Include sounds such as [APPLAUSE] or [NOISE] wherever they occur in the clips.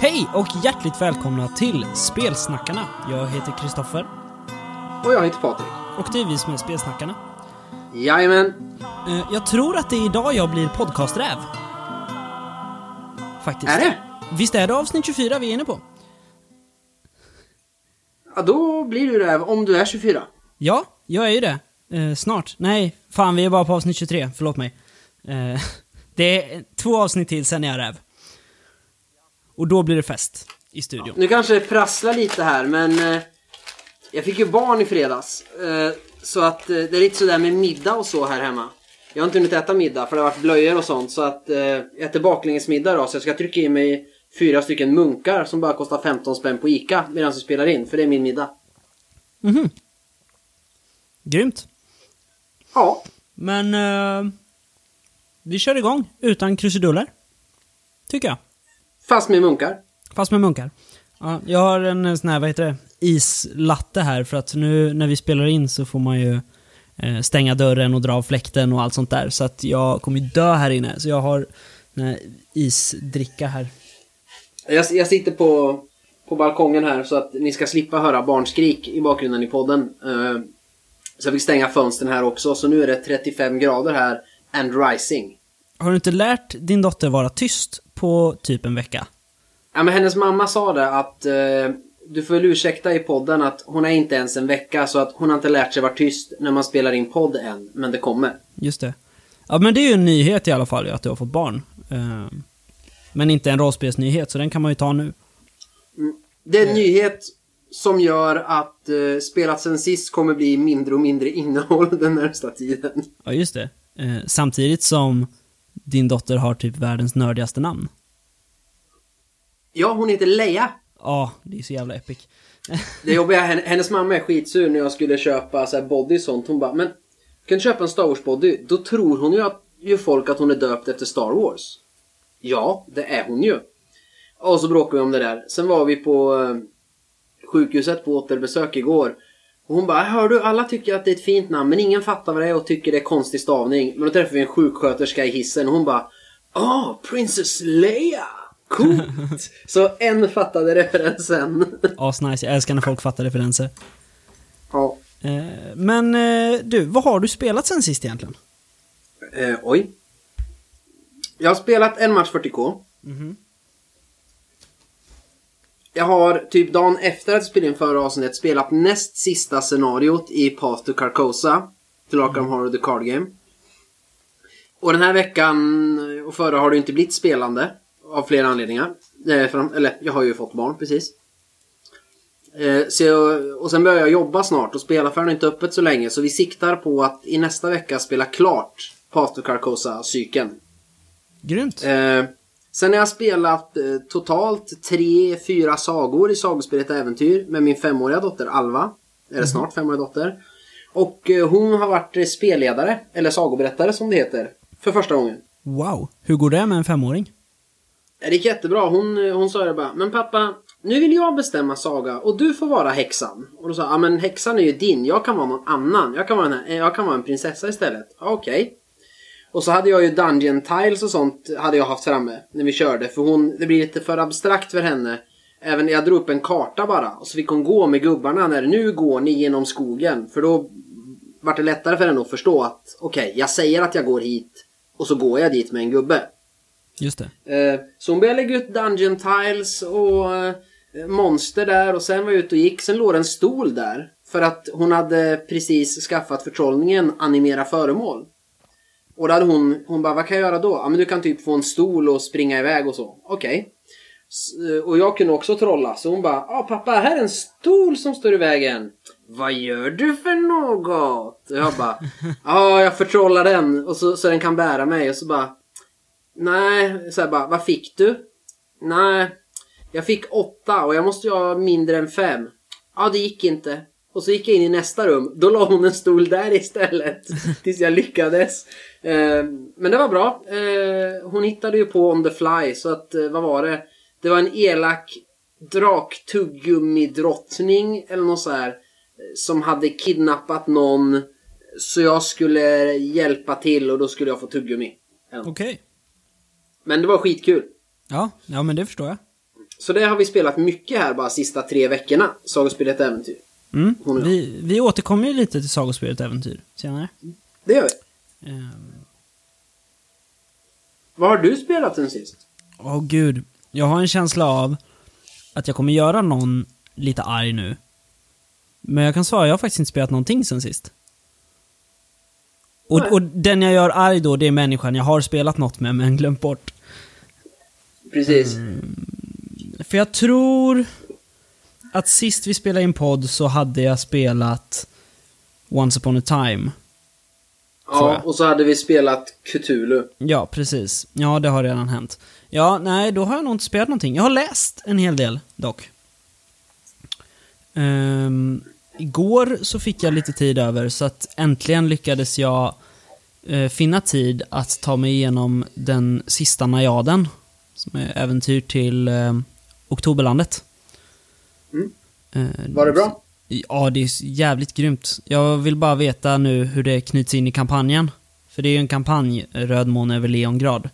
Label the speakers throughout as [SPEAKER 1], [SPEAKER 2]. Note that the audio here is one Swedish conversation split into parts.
[SPEAKER 1] Hej och hjärtligt välkomna till Spelsnackarna. Jag heter Kristoffer
[SPEAKER 2] Och jag heter Patrik.
[SPEAKER 1] och det är vi som är Spelsnackarna.
[SPEAKER 2] Jajamän.
[SPEAKER 1] Eh, Jag tror att det är idag jag blir podcasträv. Faktiskt.
[SPEAKER 2] Är det?
[SPEAKER 1] Visst är det avsnitt 24 vi är inne på?
[SPEAKER 2] Ja, då blir du räv om du är 24.
[SPEAKER 1] Ja, jag är ju det. Eh, snart. Nej, fan vi är bara på avsnitt 23. Förlåt mig. Eh, [LAUGHS] det är två avsnitt till, sen är jag räv. Och då blir det fest i studion.
[SPEAKER 2] Nu kanske det prasslar lite här, men eh, jag fick ju barn i fredags. Eh, så att eh, det är lite sådär med middag och så här hemma. Jag har inte hunnit äta middag för det har varit blöjor och sånt. Så att eh, jag äter baklängesmiddag då. Så jag ska trycka i mig fyra stycken munkar som bara kostar 15 spänn på Ica medan vi spelar in. För det är min middag.
[SPEAKER 1] Mhm. Grymt.
[SPEAKER 2] Ja,
[SPEAKER 1] Men eh, vi kör igång utan krusiduller. Tycker jag.
[SPEAKER 2] fast med munkar.
[SPEAKER 1] Fast med munkar. Ja, jag har en eh, sån här, vad heter det, islatte här för att nu när vi spelar in så får man ju stänga dörren och dra av fläkten och allt sånt där. Så att jag kommer ju dö här inne. Så jag har här isdricka här.
[SPEAKER 2] Jag, jag sitter på, på balkongen här så att ni ska slippa höra barnskrik i bakgrunden i podden. Eh, så jag fick stänga fönstren här också. Så nu är det 35 grader här and rising.
[SPEAKER 1] Har du inte lärt din dotter vara tyst på typ en vecka?
[SPEAKER 2] Ja, men hennes mamma sa det att eh, du får väl ursäkta i podden att hon är inte ens en vecka så att hon har inte lärt sig vara tyst när man spelar in podd än. Men det kommer.
[SPEAKER 1] Just det. Ja, men det är ju en nyhet i alla fall, att du har fått barn. Eh, men inte en rollspelsnyhet, så den kan man ju ta nu.
[SPEAKER 2] Det är en nyhet som gör att eh, spelat sen sist kommer bli mindre och mindre innehåll [LAUGHS] den närmsta tiden.
[SPEAKER 1] Ja, just det. Eh, samtidigt som din dotter har typ världens nördigaste namn.
[SPEAKER 2] Ja, hon heter Leia.
[SPEAKER 1] Ja, det är så jävla epic.
[SPEAKER 2] Det jobbiga, hennes mamma är skitsur när jag skulle köpa så här body och sånt. Hon bara, men kan du köpa en Star Wars body? Då tror hon ju att ju folk att hon är döpt efter Star Wars. Ja, det är hon ju. Och så bråkade vi om det där. Sen var vi på eh, sjukhuset på återbesök igår. Och hon bara, hör du, alla tycker att det är ett fint namn men ingen fattar vad det är och tycker det är konstig stavning. Men då träffade vi en sjuksköterska i hissen och hon bara, ah, Princess Leia! Coolt! så en fattade referensen.
[SPEAKER 1] Asnice, jag älskar när folk fattar referenser.
[SPEAKER 2] ja.
[SPEAKER 1] Eh, men eh, du, vad har du spelat sen sist egentligen?
[SPEAKER 2] Eh, oj. Jag har spelat en match 40K. Jag har typ dagen efter att jag spelade in förra avsnittet spelat näst sista scenariot i Path to Carcosa. Till Arkham Horror The Card Game. Och den här veckan och förra har det inte blivit spelande. Av flera anledningar. Eh, fram, eller, jag har ju fått barn precis. Eh, så och sen börjar jag jobba snart och spelaffären är inte öppet så länge. Så vi siktar på att i nästa vecka spela klart Path to Carcosa-cykeln.
[SPEAKER 1] Grymt.
[SPEAKER 2] Eh, sen har jag spelat eh, totalt tre, fyra sagor i Sagospelet Äventyr med min femåriga dotter Alva. Eller snart femåriga dotter. Och eh, hon har varit eh, spelledare, eller sagoberättare som det heter, för första gången.
[SPEAKER 1] Wow, hur går det med en femåring?
[SPEAKER 2] Det gick jättebra. Hon, hon sa det bara, men pappa, nu vill jag bestämma saga och du får vara häxan. Och då sa jag, ja men häxan är ju din, jag kan vara någon annan. Jag kan vara en, eh, jag kan vara en prinsessa istället. Ja, Okej. Och så hade jag ju Dungeon Tiles och sånt hade jag haft framme när vi körde. För hon, det blir lite för abstrakt för henne. Även jag drog upp en karta bara. Och så fick hon gå med gubbarna när nu går ni genom skogen. För då vart det lättare för henne att förstå att okej, jag säger att jag går hit. Och så går jag dit med en gubbe.
[SPEAKER 1] Just det.
[SPEAKER 2] Eh, så hon började lägga ut Dungeon Tiles och eh, monster där och sen var jag ute och gick. Sen låg det en stol där. För att hon hade precis skaffat förtrollningen animera föremål. Och då hade hon, hon bara, vad kan jag göra då? Ja men du kan typ få en stol och springa iväg och så. Okej. Okay. Eh, och jag kunde också trolla. Så hon bara, ja pappa här är en stol som står i vägen. Vad gör du för något? Och jag bara, [LAUGHS] ja jag förtrollar den. Och så, så den kan bära mig. Och så bara, Nej, så bara, vad fick du? Nej, jag fick åtta och jag måste ju ha mindre än fem. Ja, det gick inte. Och så gick jag in i nästa rum. Då la hon en stol där istället. [LAUGHS] tills jag lyckades. Eh, men det var bra. Eh, hon hittade ju på on the fly. Så att, eh, vad var det? Det var en elak draktuggummi-drottning eller något så här. eh, Som hade kidnappat någon. Så jag skulle hjälpa till och då skulle jag få tuggummi. Eller något. Men det var skitkul.
[SPEAKER 1] Ja, ja men det förstår jag.
[SPEAKER 2] Så det har vi spelat mycket här bara sista tre veckorna. Sagospelet Äventyr.
[SPEAKER 1] Mm. Vi, vi återkommer ju lite till Sagospelet Äventyr senare.
[SPEAKER 2] Det gör vi.
[SPEAKER 1] Ehm,
[SPEAKER 2] Vad har du spelat sen sist?
[SPEAKER 1] Åh gud. Jag har en känsla av att jag kommer göra någon lite arg nu. Men jag kan svara, jag har faktiskt inte spelat någonting sen sist. Och, och den jag gör arg då, det är människan jag har spelat något med men glömt bort.
[SPEAKER 2] Precis.
[SPEAKER 1] För jag tror att sist vi spelade in podd så hade jag spelat Once upon a time.
[SPEAKER 2] Ja, och så hade vi spelat Cthulhu.
[SPEAKER 1] Ja, precis. Ja, det har redan hänt. Ja, nej, då har jag nog inte spelat någonting. Jag har läst en hel del, dock. Ehm, igår så fick jag lite tid över, så att äntligen lyckades jag eh, finna tid att ta mig igenom den sista najaden. Som är äventyr till eh, Oktoberlandet.
[SPEAKER 2] Mm.
[SPEAKER 1] Eh,
[SPEAKER 2] Var det bra?
[SPEAKER 1] Ja, det är jävligt grymt. Jag vill bara veta nu hur det knyts in i kampanjen. För det är ju en kampanj, Röd måne över Leongrad.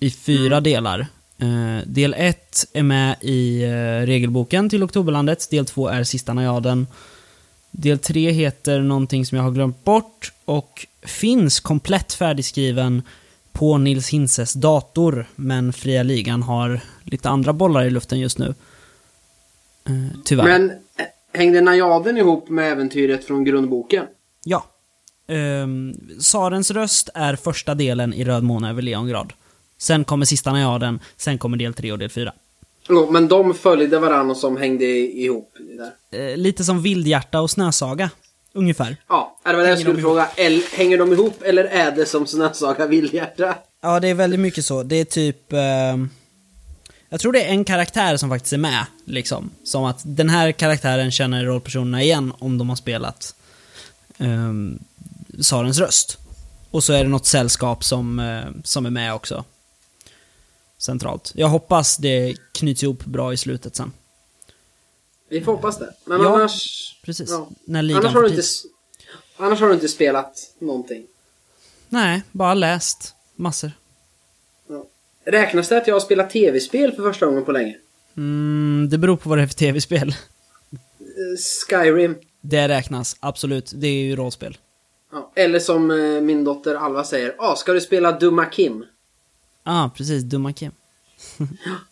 [SPEAKER 1] I fyra delar. Eh, del 1 är med i eh, regelboken till Oktoberlandet. Del 2 är Sista najaden. Del 3 heter någonting som jag har glömt bort och finns komplett färdigskriven på Nils Hinses dator. Men Fria Ligan har lite andra bollar i luften just nu. Eh, tyvärr.
[SPEAKER 2] Men eh, hängde Najaden ihop med äventyret från grundboken?
[SPEAKER 1] Ja. Um, Sarens röst är första delen i Röd måne över Leongrad. Sen kommer sista najaden, sen kommer del 3 och del 4.
[SPEAKER 2] Jo, men de följde varandra och som hängde ihop. Där.
[SPEAKER 1] Eh, lite som Vildhjärta och Snösaga. Ungefär.
[SPEAKER 2] Ja, det var det jag skulle
[SPEAKER 1] de
[SPEAKER 2] fråga. El- hänger de ihop eller är det som Snösaga Vildhjärta?
[SPEAKER 1] Ja, det är väldigt mycket så. Det är typ... ehm, jag tror det är en karaktär som faktiskt är med, liksom. Som att den här karaktären känner rollpersonerna igen om de har spelat um, Sarens röst. Och så är det något sällskap som, eh, som är med också. Centralt. Jag hoppas det knyts ihop bra i slutet sen.
[SPEAKER 2] Vi får hoppas det. Men
[SPEAKER 1] Ja,
[SPEAKER 2] annars...
[SPEAKER 1] Precis.
[SPEAKER 2] Ja.
[SPEAKER 1] När ligan
[SPEAKER 2] Annars har, du inte, annars har du inte spelat någonting.
[SPEAKER 1] Nej, bara läst massor.
[SPEAKER 2] Ja. Räknas det att jag har spelat tv-spel för första gången på länge?
[SPEAKER 1] Mm, det beror på vad det är för tv-spel.
[SPEAKER 2] Eh, Skyrim.
[SPEAKER 1] Det räknas, absolut. Det är ju rollspel.
[SPEAKER 2] Ja. Eller som eh, min dotter Alva säger. Ah, ska du spela Dumma Kim?
[SPEAKER 1] Ja, ah, precis. Dumma Kim. [LAUGHS]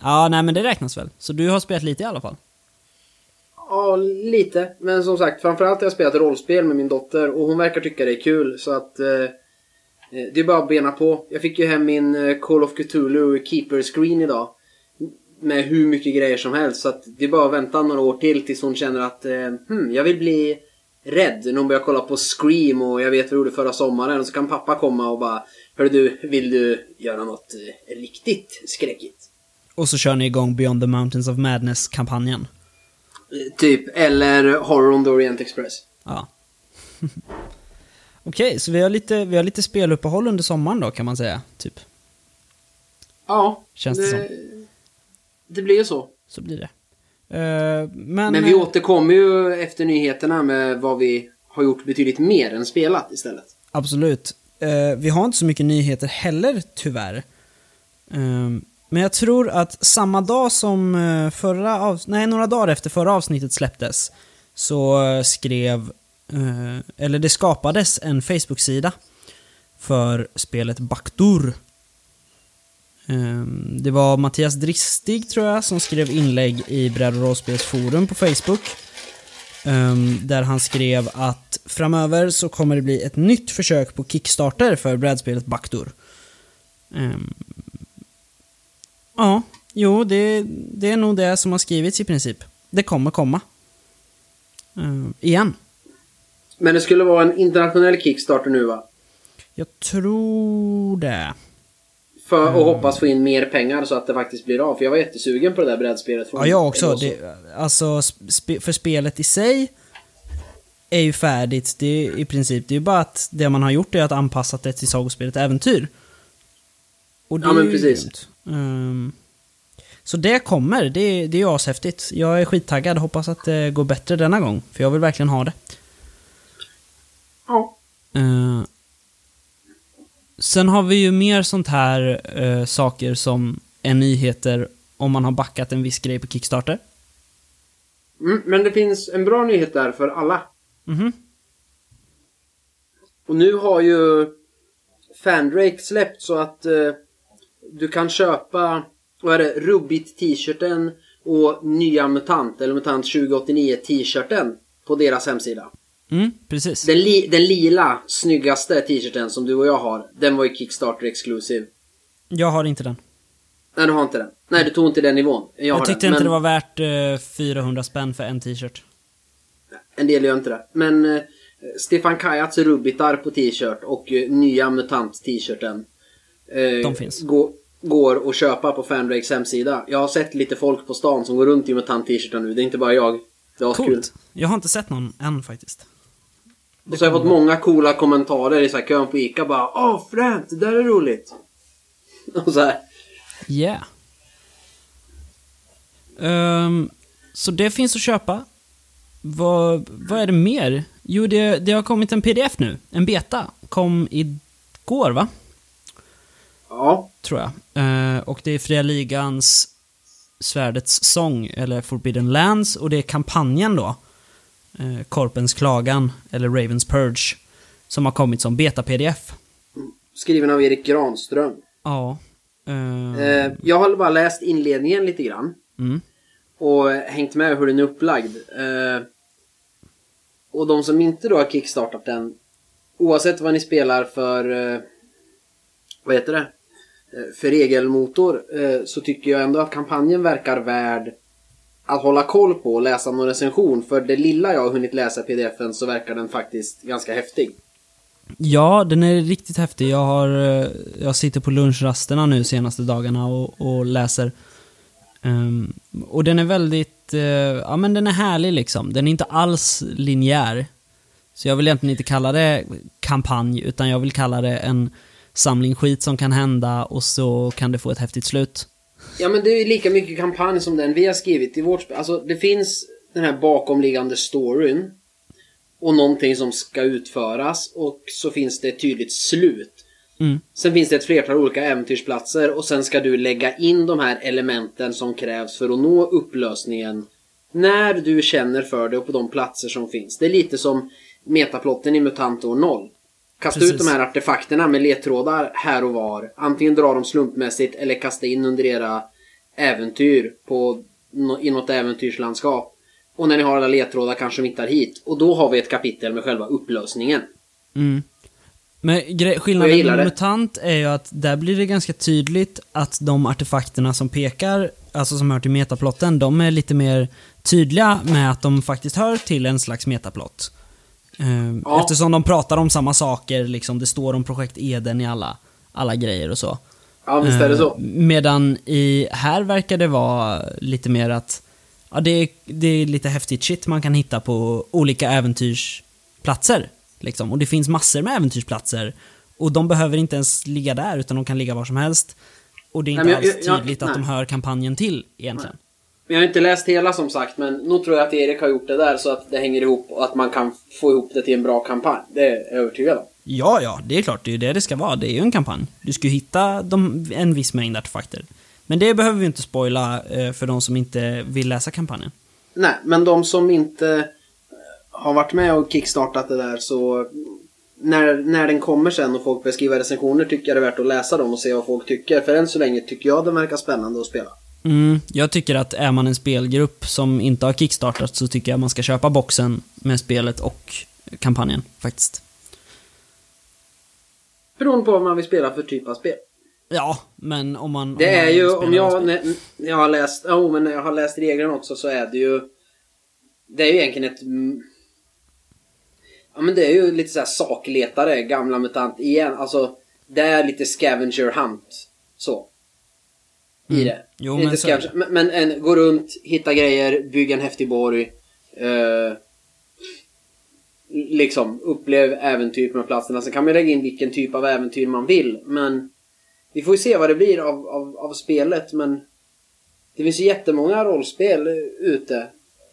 [SPEAKER 1] ja, nej men det räknas väl. Så du har spelat lite i alla fall?
[SPEAKER 2] Ja, lite. Men som sagt, framförallt har jag spelat rollspel med min dotter och hon verkar tycka det är kul. Så att... Eh, eh det är bara att bena på. Jag fick ju hem min eh, Call of Cthulhu Keeper Screen idag. Med hur mycket grejer som helst. Så att det är bara att vänta några år till tills hon känner att eh, hmm, jag vill bli rädd. När hon börjar kolla på Scream och jag vet vad du gjorde förra sommaren. Och så kan pappa komma och bara Hörru du, vill du göra något eh, riktigt skräckigt?
[SPEAKER 1] Och så kör ni igång Beyond the Mountains of Madness-kampanjen.
[SPEAKER 2] Typ, eller Horror on the Orient Express.
[SPEAKER 1] Ja. [LAUGHS] Okej, så vi har, lite, vi har lite speluppehåll under sommaren då kan man säga. Typ.
[SPEAKER 2] Ja,
[SPEAKER 1] Känns det
[SPEAKER 2] det, det blir ju så.
[SPEAKER 1] Så blir det. Eh, men...
[SPEAKER 2] Men vi
[SPEAKER 1] eh,
[SPEAKER 2] återkommer ju efter nyheterna med vad vi har gjort betydligt mer än spelat istället.
[SPEAKER 1] Absolut. Eh, vi har inte så mycket nyheter heller, tyvärr. Eh, men jag tror att samma dag som eh, förra av... Nej, några dagar efter förra avsnittet släpptes så eh, skrev... Eh, eller det skapades en Facebook-sida för spelet Baktur. Eh, det var Mattias Dristig, tror jag, som skrev inlägg i Bräd och på Facebook. Ehm, där han skrev att framöver så kommer det bli ett nytt försök på Kickstarter för brädspelet Baktur. Ehm, Ja, jo, det, det är nog det som har skrivits i princip. Det kommer komma. Ehm, igen.
[SPEAKER 2] Men det skulle vara en internationell Kickstarter nu va?
[SPEAKER 1] Jag tror det.
[SPEAKER 2] För att hoppas få in mer pengar så att det faktiskt blir av. För jag var jättesugen på det där brädspelet. från
[SPEAKER 1] Ja, jag också. Det, alltså, sp för spelet i sig är ju färdigt. Det är i princip, det är ju bara att det man har gjort är att anpassa det till sagospelet Äventyr. Och det
[SPEAKER 2] Ja,
[SPEAKER 1] är
[SPEAKER 2] men
[SPEAKER 1] ju
[SPEAKER 2] precis.
[SPEAKER 1] grymt. Ehm, så det kommer, det, är- det är ashäftigt. Jag är skittaggad, hoppas att det går bättre denna gång. För jag vill verkligen ha det.
[SPEAKER 2] Ja.
[SPEAKER 1] Eh, sen har vi ju mer sånt här eh, saker som är nyheter om man har backat en viss grej på Kickstarter.
[SPEAKER 2] Mm, men det finns en bra nyhet där för alla.
[SPEAKER 1] Mhm.
[SPEAKER 2] Och nu har ju Fandrake släppt så att eh, du kan köpa vad är det, Rubbit t-shirten och nya MUTANT, eller MUTANT 2089 t-shirten på deras hemsida.
[SPEAKER 1] Mm, precis.
[SPEAKER 2] Den, li den lila, snyggaste t-shirten som du och jag har, den var ju Kickstarter exclusive.
[SPEAKER 1] Jag har inte den.
[SPEAKER 2] Nej, du har inte den. Nej, du tog inte den nivån. Jag,
[SPEAKER 1] Jag, tyckte
[SPEAKER 2] den.
[SPEAKER 1] inte
[SPEAKER 2] men
[SPEAKER 1] det var värt eh, 400 spänn för en t-shirt.
[SPEAKER 2] En del gör inte det. Men eh, Stefan Kajats Rubbitar på t-shirt och eh, nya MUTANT t-shirten. Eh,
[SPEAKER 1] finns.
[SPEAKER 2] Går, att köpa på Fanrakes hemsida. Jag har sett lite folk på stan som går runt i MUTANT t-shirtar nu. Det är inte bara jag. Det var kul.
[SPEAKER 1] Coolt. Jag har inte sett någon än faktiskt.
[SPEAKER 2] Och så har jag fått många coola kommentarer i så här kön på Ica bara Åh fränt, det där är roligt. [LAUGHS] Och så här.
[SPEAKER 1] Yeah. Ehm, så det finns att köpa. Vad, vad är det mer? Jo, det, det har kommit en pdf nu. En beta. Kom igår, va?
[SPEAKER 2] Ja.
[SPEAKER 1] Tror jag. Eh, och det är Fria Ligans Svärdets sång, eller Forbidden Lands, och det är kampanjen då. Eh, Korpens klagan, eller Ravens Purge, som har kommit som beta-pdf.
[SPEAKER 2] Skriven av Erik Granström.
[SPEAKER 1] Ja. Eh,
[SPEAKER 2] jag har bara läst inledningen lite grann.
[SPEAKER 1] mm.
[SPEAKER 2] och hängt med hur den är upplagd. Och de som inte då har kickstartat den, oavsett vad ni spelar för, vad heter det, Eh, för regelmotor, eh, så tycker jag ändå att kampanjen verkar värd att hålla koll på och läsa någon recension. För det lilla jag har hunnit läsa i pdfen så verkar den faktiskt ganska häftig.
[SPEAKER 1] Ja, den är riktigt häftig. Jag, har, eh, jag sitter på lunchrasterna nu senaste dagarna och, och läser. Um, och den är väldigt, uh, ja men den är härlig liksom. Den är inte alls linjär. Så jag vill egentligen inte kalla det kampanj, utan jag vill kalla det en samling skit som kan hända och så kan det få ett häftigt slut.
[SPEAKER 2] Ja men det är ju lika mycket kampanj som den vi har skrivit i vårt spel. Alltså det finns den här bakomliggande storyn. Och någonting som ska utföras. Och så finns det ett tydligt slut.
[SPEAKER 1] Mm.
[SPEAKER 2] Sen finns det ett flertal olika äventyrsplatser och sen ska du lägga in de här elementen som krävs för att nå upplösningen. När du känner för det och på de platser som finns. Det är lite som metaplotten i MUTANT år 0. Kasta ut
[SPEAKER 1] Precis.
[SPEAKER 2] de här artefakterna med ledtrådar här och var. Antingen dra dem slumpmässigt eller kasta in under era äventyr på, i något äventyrslandskap. Och när ni har alla ledtrådar kanske de hittar hit. Och då har vi ett kapitel med själva upplösningen.
[SPEAKER 1] Mm. Men skillnaden med. MUTANT är ju att där blir det ganska tydligt att de artefakterna som pekar, alltså som hör till metaplotten, de är lite mer tydliga med att de faktiskt hör till en slags metaplott. Ehm,
[SPEAKER 2] Ja.
[SPEAKER 1] Eftersom de pratar om samma saker, liksom, det står om projekt Eden i alla, alla grejer och så.
[SPEAKER 2] Ja, visst är det så.
[SPEAKER 1] Eh, Medan i, här verkar det vara lite mer att, ja det är, det är lite häftigt shit man kan hitta på olika äventyrsplatser. Liksom. Och det finns massor med äventyrsplatser. Och de behöver inte ens ligga där, utan de kan ligga var som helst. Och det är inte
[SPEAKER 2] Nej, jag-
[SPEAKER 1] alls
[SPEAKER 2] jag-
[SPEAKER 1] tydligt
[SPEAKER 2] nej.
[SPEAKER 1] att de hör kampanjen till, egentligen.
[SPEAKER 2] Jag har inte läst hela som sagt, men nog tror jag att Erik har gjort det där så att det hänger ihop och att man kan få ihop det till en bra kampanj. Det är jag övertygad om.
[SPEAKER 1] Ja, ja, det är klart, det är ju det det ska vara. Det är ju en kampanj. Du ska ju hitta de, en viss mängd artefakter. Men det behöver vi inte spoila eh, för de som inte vill läsa kampanjen.
[SPEAKER 2] Nej, men de som inte eh, har varit med och kickstartat det där så när, när den kommer sen och folk börjar skriva recensioner tycker jag det är värt att läsa dem och se vad folk tycker. För än så länge tycker jag den verkar spännande att spela.
[SPEAKER 1] Mm, jag tycker att är man en spelgrupp som inte har kickstartat så tycker jag man ska köpa boxen med spelet och kampanjen, faktiskt.
[SPEAKER 2] Beroende på vad man vill spela för typ av spel.
[SPEAKER 1] Ja, men om man...
[SPEAKER 2] Det
[SPEAKER 1] om man
[SPEAKER 2] är ju, om jag, när, jag har läst, oh, men när jag har läst reglerna också så är det ju Det är ju egentligen ett mm, Ja men det är ju lite såhär sakletare, gamla MUTANT igen, alltså Det är lite scavenger hunt Så. I det.
[SPEAKER 1] Jo,
[SPEAKER 2] Inte
[SPEAKER 1] men
[SPEAKER 2] scavenge, men, men en, gå runt, hitta grejer, bygga en häftig borg. Eh, liksom, upplev äventyr på de platserna. Sen kan man lägga in vilken typ av äventyr man vill. Men vi får ju se vad det blir av, av, av spelet. Men det finns ju jättemånga rollspel ute.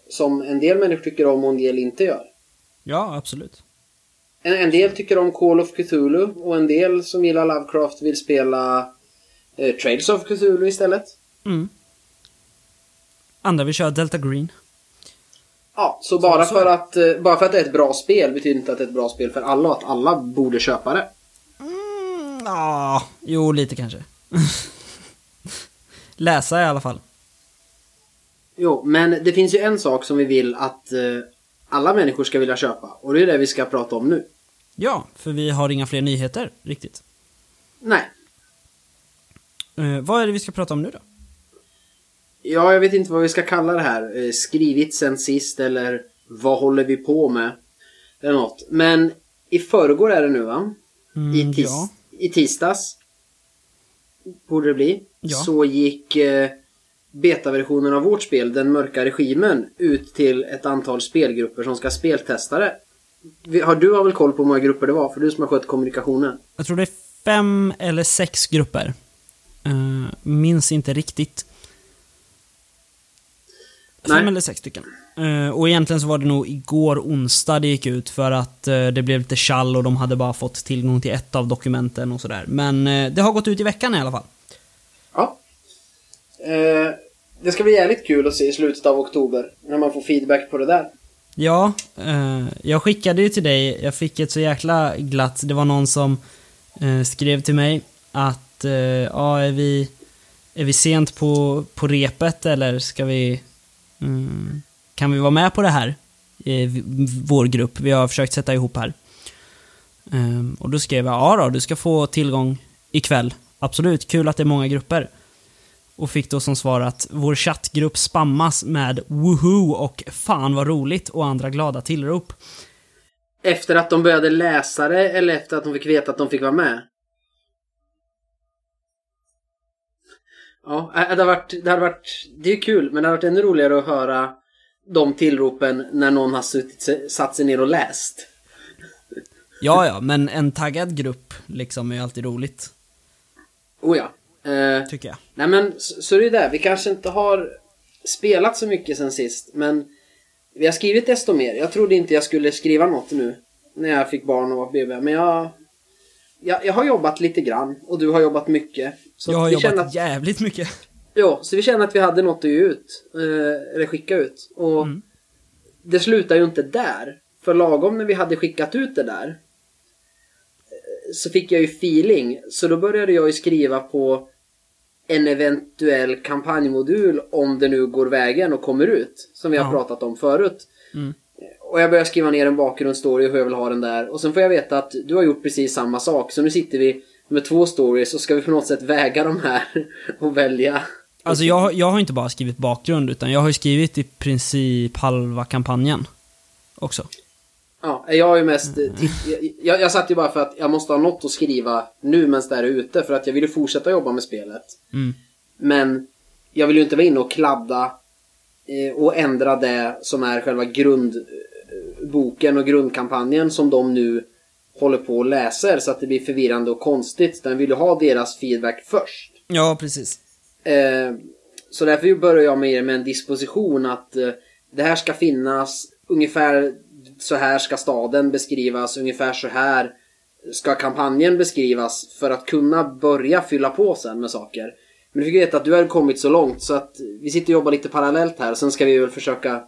[SPEAKER 2] Som en del människor tycker om och en del inte gör.
[SPEAKER 1] Ja, absolut.
[SPEAKER 2] En, en del tycker om Call of Cthulhu och en del som gillar Lovecraft vill spela eh, Trails of Cthulhu istället.
[SPEAKER 1] Mm. Andra vill köra Delta Green.
[SPEAKER 2] Ja, så bara,
[SPEAKER 1] så
[SPEAKER 2] för att, eh, bara för att det är ett bra spel betyder inte att det är ett bra spel för alla och att alla borde köpa det.
[SPEAKER 1] Mm, ja, jo, lite kanske. [LAUGHS] Läsa i alla fall.
[SPEAKER 2] Jo, men det finns ju en sak som vi vill att eh, alla människor ska vilja köpa och det är det vi ska prata om nu.
[SPEAKER 1] Ja, för vi har inga fler nyheter riktigt.
[SPEAKER 2] Nej,
[SPEAKER 1] Eh, vad är det vi ska prata om nu då?
[SPEAKER 2] ja, jag vet inte vad vi ska kalla det här. Eh, skrivit sen sist eller vad håller vi på med? Eller något. Men i förrgår är det nu va?
[SPEAKER 1] Mm,
[SPEAKER 2] I, tis-
[SPEAKER 1] ja.
[SPEAKER 2] I tisdags borde det bli.
[SPEAKER 1] Ja.
[SPEAKER 2] Så gick eh, betaversionen av vårt spel, Den mörka regimen, ut till ett antal spelgrupper som ska speltesta det. Har du har väl koll på hur många grupper det var? För du som har skött kommunikationen.
[SPEAKER 1] Jag tror det är fem eller sex grupper. Eh, minns inte riktigt. Fem
[SPEAKER 2] Nej.
[SPEAKER 1] eller sex stycken. Eh, och egentligen så var det nog igår onsdag det gick ut för att eh, det blev lite chall och de hade bara fått tillgång till ett av dokumenten och sådär. Men det har gått ut i veckan i alla fall.
[SPEAKER 2] Ja. Det ska bli jävligt kul att se i slutet av oktober när man får feedback på det där.
[SPEAKER 1] Ja, jag skickade ju till dig, jag fick ett så jäkla glatt, det var någon som skrev till mig att, eh, ja är vi, är vi sent på, på repet eller ska vi, mm, kan vi vara med på det här? I vår grupp, vi har försökt sätta ihop här. Ehm, och då skrev jag, ja då, du ska få tillgång ikväll. Absolut, kul att det är många grupper. Och fick då som svar att vår chattgrupp spammas med woho och fan vad roligt och andra glada tillrop.
[SPEAKER 2] Efter att de började läsa det eller efter att de fick veta att de fick vara med? Ja, äh, det har varit, det har varit, det är kul, men det har varit ännu roligare att höra de tillropen när någon har suttit, satt sig ner och läst.
[SPEAKER 1] Ja, ja, men en taggad grupp liksom är ju alltid roligt,
[SPEAKER 2] Oh ja. Eh,
[SPEAKER 1] tycker jag.
[SPEAKER 2] nej men, så, så det är det. Vi kanske inte har spelat så mycket sen sist, men vi har skrivit desto mer. Jag trodde inte jag skulle skriva något nu, när jag fick barn och var BB, men jag, jag, jag har jobbat lite grann, och du har jobbat mycket. Så
[SPEAKER 1] jag har jobbat
[SPEAKER 2] att,
[SPEAKER 1] jävligt mycket.
[SPEAKER 2] Ja, så vi kände att vi hade något att ge ut. Eh, eller skicka ut. Och
[SPEAKER 1] Mm.
[SPEAKER 2] det slutar ju inte där. För lagom när vi hade skickat ut det där eh, så fick jag ju feeling. Så då började jag ju skriva på en eventuell kampanjmodul om det nu går vägen och kommer ut. Som vi har
[SPEAKER 1] Ja.
[SPEAKER 2] pratat om förut.
[SPEAKER 1] Mm.
[SPEAKER 2] Och jag börjar skriva ner en bakgrundsstory och hur jag vill ha den där. Och sen får jag veta att du har gjort precis samma sak. Så nu sitter vi med två stories och ska vi på något sätt väga de här [LAUGHS] och välja.
[SPEAKER 1] Alltså jag, har- jag har inte bara skrivit bakgrund, utan jag har ju skrivit i princip halva kampanjen. Också.
[SPEAKER 2] Ja, jag är ju mest... titt- Jag, jag satt ju bara för att jag måste ha något att skriva nu medan det är ute. För att jag vill ju fortsätta jobba med spelet.
[SPEAKER 1] Mm.
[SPEAKER 2] Men jag vill ju inte vara inne och kladda eh, och ändra det som är själva grundboken och grundkampanjen som de nu håller på och läser så att det blir förvirrande och konstigt. Den vill ju ha deras feedback först.
[SPEAKER 1] Ja, precis.
[SPEAKER 2] Eh, så därför börjar jag med med en disposition att eh, det här ska finnas ungefär så här ska staden beskrivas, ungefär så här ska kampanjen beskrivas för att kunna börja fylla på sen med saker. Men du fick veta att du har kommit så långt så att vi sitter och jobbar lite parallellt här. Sen ska vi väl försöka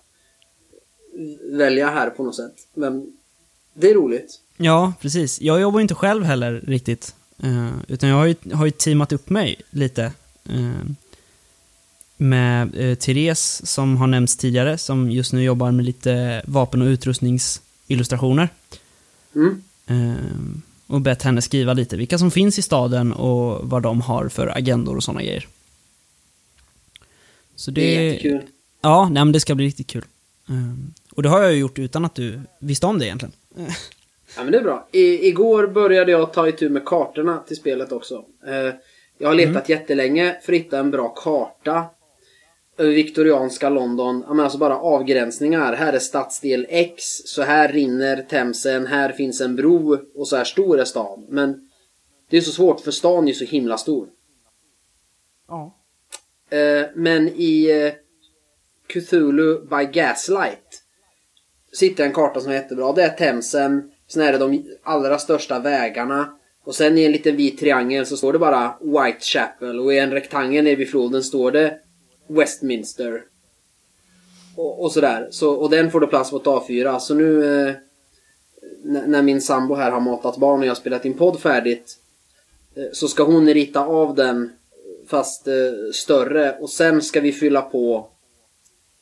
[SPEAKER 2] välja här på något sätt. Men det är roligt.
[SPEAKER 1] Ja, precis. Jag jobbar inte själv heller riktigt. Eh, utan jag har ju, har ju teamat upp mig lite. eh, med uh, Therese, som har nämnts tidigare, som just nu jobbar med lite vapen och utrustningsillustrationer.
[SPEAKER 2] Mm.
[SPEAKER 1] Eh, och bett henne skriva lite vilka som finns i staden och vad de har för agendor och sådana grejer. Så
[SPEAKER 2] Det är jättekul.
[SPEAKER 1] Ja, nej, men det ska bli riktigt kul. Eh, och det har jag ju gjort utan att du visste om det egentligen. [LAUGHS]
[SPEAKER 2] Ja men det är bra. I, igår började jag ta itu med kartorna till spelet också. Eh, Jag har letat jättelänge för att hitta en bra karta över viktorianska London. Ja, men alltså bara avgränsningar. Här är stadsdel X, så här rinner Themsen, här finns en bro och så här stor är stan. Men det är så svårt för stan är så himla stor.
[SPEAKER 1] Ja.
[SPEAKER 2] Eh, men i eh, Cthulhu by Gaslight sitter en karta som är jättebra. Det är Themsen, sen är det de allra största vägarna. Och sen i en liten vit triangel så står det bara Whitechapel och i en rektangel nere vid floden står det Westminster. Och, och sådär. Så, och den får då plats på ett A4. Så nu eh, när min sambo här har matat barn och jag har spelat in podd färdigt eh, så ska hon rita av den fast eh, större och sen ska vi fylla på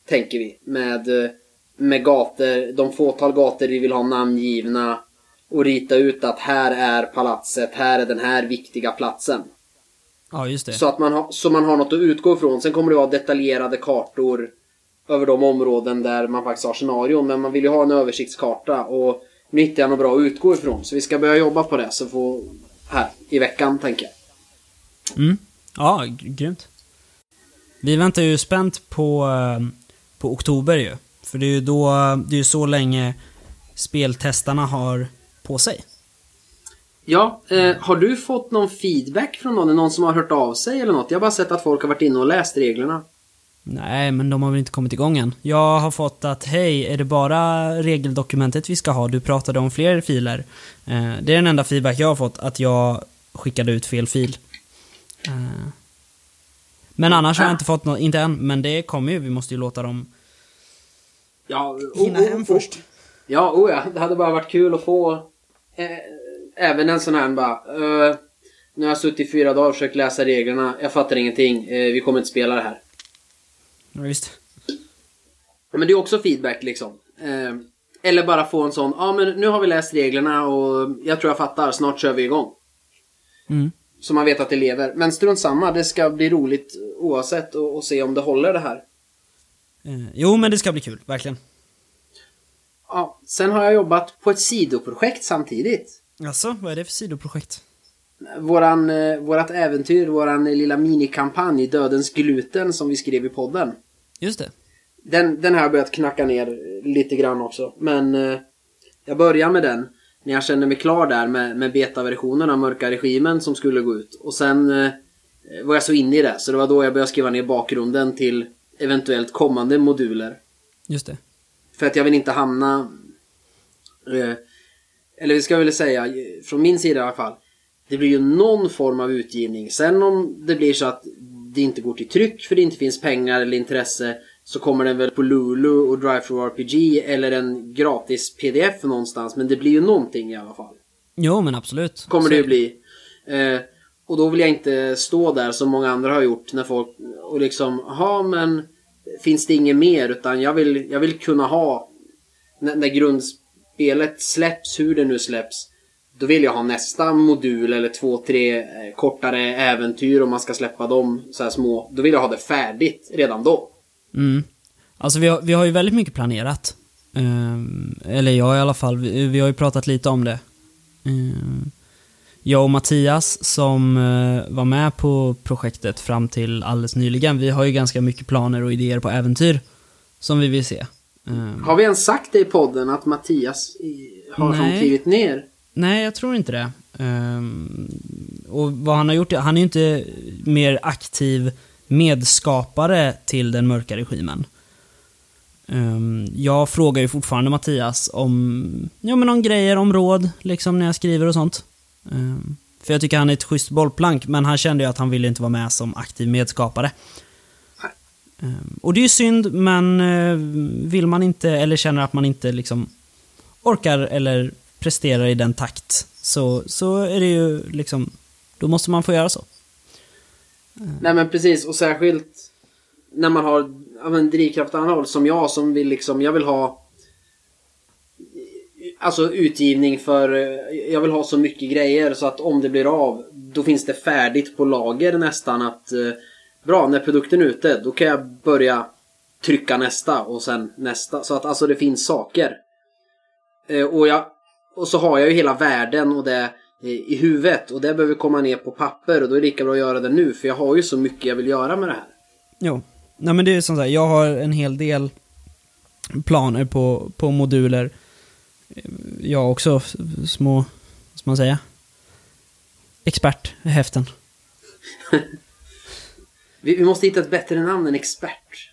[SPEAKER 2] tänker vi med, eh, med gator, de fåtal gator vi vill ha namngivna och rita ut att här är palatset, här är den här viktiga platsen.
[SPEAKER 1] Ja, just det.
[SPEAKER 2] Så att man har, så man har något att utgå ifrån. Sen kommer det vara detaljerade kartor över de områden där man faktiskt har scenarion. Men man vill ju ha en översiktskarta och nu hittar jag något bra att utgå ifrån. Så vi ska börja jobba på det så får här i veckan tänker jag.
[SPEAKER 1] Mm. Ja, grymt. Vi väntar ju spänt på, eh, på oktober ju. För det är ju då, det är ju så länge speltestarna har på sig.
[SPEAKER 2] Ja, eh, har du fått någon feedback från någon? Någon som har hört av sig eller något? Jag har bara sett att folk har varit inne och läst reglerna.
[SPEAKER 1] Nej, men de har väl inte kommit igång än. Jag har fått att, hej, är det bara regeldokumentet vi ska ha? Du pratade om fler filer. Eh, det är den enda feedback jag har fått, att jag skickade ut fel fil. Eh, men annars har jag inte fått något, inte än, men det kommer ju. Vi måste ju låta dem
[SPEAKER 2] Ja,
[SPEAKER 1] hinna
[SPEAKER 2] oh, oh,
[SPEAKER 1] hem
[SPEAKER 2] oh.
[SPEAKER 1] först.
[SPEAKER 2] Ja, oh ja. Det hade bara varit kul att få eh, även en sån här bara. Eh, nu har jag suttit i fyra dagar och försökt läsa reglerna. Jag fattar ingenting. Eh, vi kommer inte spela det här.
[SPEAKER 1] Ja, visst.
[SPEAKER 2] Men det är också feedback liksom. Eh, eller bara få en sån. Ja, men nu har vi läst reglerna och jag tror jag fattar. Snart kör vi igång.
[SPEAKER 1] Mm.
[SPEAKER 2] Så man vet att det lever. Men strunt samma. Det ska bli roligt oavsett och, och se om det håller det här.
[SPEAKER 1] Eh, jo, men det ska bli kul, verkligen.
[SPEAKER 2] Ja, sen har jag jobbat på ett sidoprojekt samtidigt.
[SPEAKER 1] Alltså, vad är det för sidoprojekt?
[SPEAKER 2] Våran, eh, vårat äventyr, våran lilla minikampanj Dödens gluten som vi skrev i podden.
[SPEAKER 1] Just det.
[SPEAKER 2] Den, den har jag börjat knacka ner lite grann också. Men eh, jag börjar med den när jag känner mig klar där med, med betaversionen av Mörka Regimen som skulle gå ut. Och sen eh, var jag så inne i det så det var då jag började skriva ner bakgrunden till eventuellt kommande moduler.
[SPEAKER 1] Just det.
[SPEAKER 2] För att jag vill inte hamna... Eh, eller vi ska väl säga, från min sida i alla fall. Det blir ju någon form av utgivning. Sen om det blir så att det inte går till tryck för det inte finns pengar eller intresse. Så kommer den väl på Lulu och Drive RPG eller en gratis pdf någonstans. Men det blir ju någonting i alla fall.
[SPEAKER 1] Jo, men absolut.
[SPEAKER 2] Kommer
[SPEAKER 1] Så-
[SPEAKER 2] det ju bli. Eh, och då vill jag inte stå där som många andra har gjort när folk och liksom, ja men finns det inget mer utan jag vill, jag vill kunna ha när, när grundspelet släpps, hur det nu släpps då vill jag ha nästa modul eller två, tre eh, kortare äventyr om man ska släppa dem så här små. Då vill jag ha det färdigt redan då.
[SPEAKER 1] Mm. Alltså vi har, vi har ju väldigt mycket planerat. Eh, eller jag i alla fall. Vi, vi har ju pratat lite om det. Eh, jag och Mattias som eh, var med på projektet fram till alldeles nyligen. Vi har ju ganska mycket planer och idéer på äventyr som vi vill se. Ehm,
[SPEAKER 2] Har vi ens sagt det i podden att Mattias har
[SPEAKER 1] Nej.
[SPEAKER 2] klivit ner?
[SPEAKER 1] Nej, jag tror inte det. Ehm, och vad han har gjort, han är ju inte mer aktiv medskapare till den mörka regimen. Ehm, jag frågar ju fortfarande Mattias om, ja men om grejer, om råd, liksom när jag skriver och sånt. Ehm, för jag tycker han är ett schysst bollplank, men han kände ju att han ville inte vara med som aktiv medskapare.
[SPEAKER 2] Nej.
[SPEAKER 1] Ehm, och det är ju synd, men eh, vill man inte, eller känner att man inte liksom orkar eller presterar i den takt, så, så är det ju liksom, då måste man få göra så.
[SPEAKER 2] Nej men precis och särskilt när man har men drivkraft andra håll som jag som vill liksom, jag vill ha Alltså utgivning för, eh, jag vill ha så mycket grejer så att om det blir av då finns det färdigt på lager nästan att eh, Bra, när produkten är ute då kan jag börja trycka nästa och sen nästa så att alltså det finns saker. Eh, och, jag, och så har jag ju hela världen och det i, i huvudet och det behöver komma ner på papper och då är det lika bra att göra det nu för jag har ju så mycket jag vill göra med det här.
[SPEAKER 1] Jo. Nej men det är som sagt, jag har en hel del planer på, på moduler. Jag också små, vad ska man säga? Experthäften. [LAUGHS]
[SPEAKER 2] vi, vi måste hitta ett bättre namn än expert.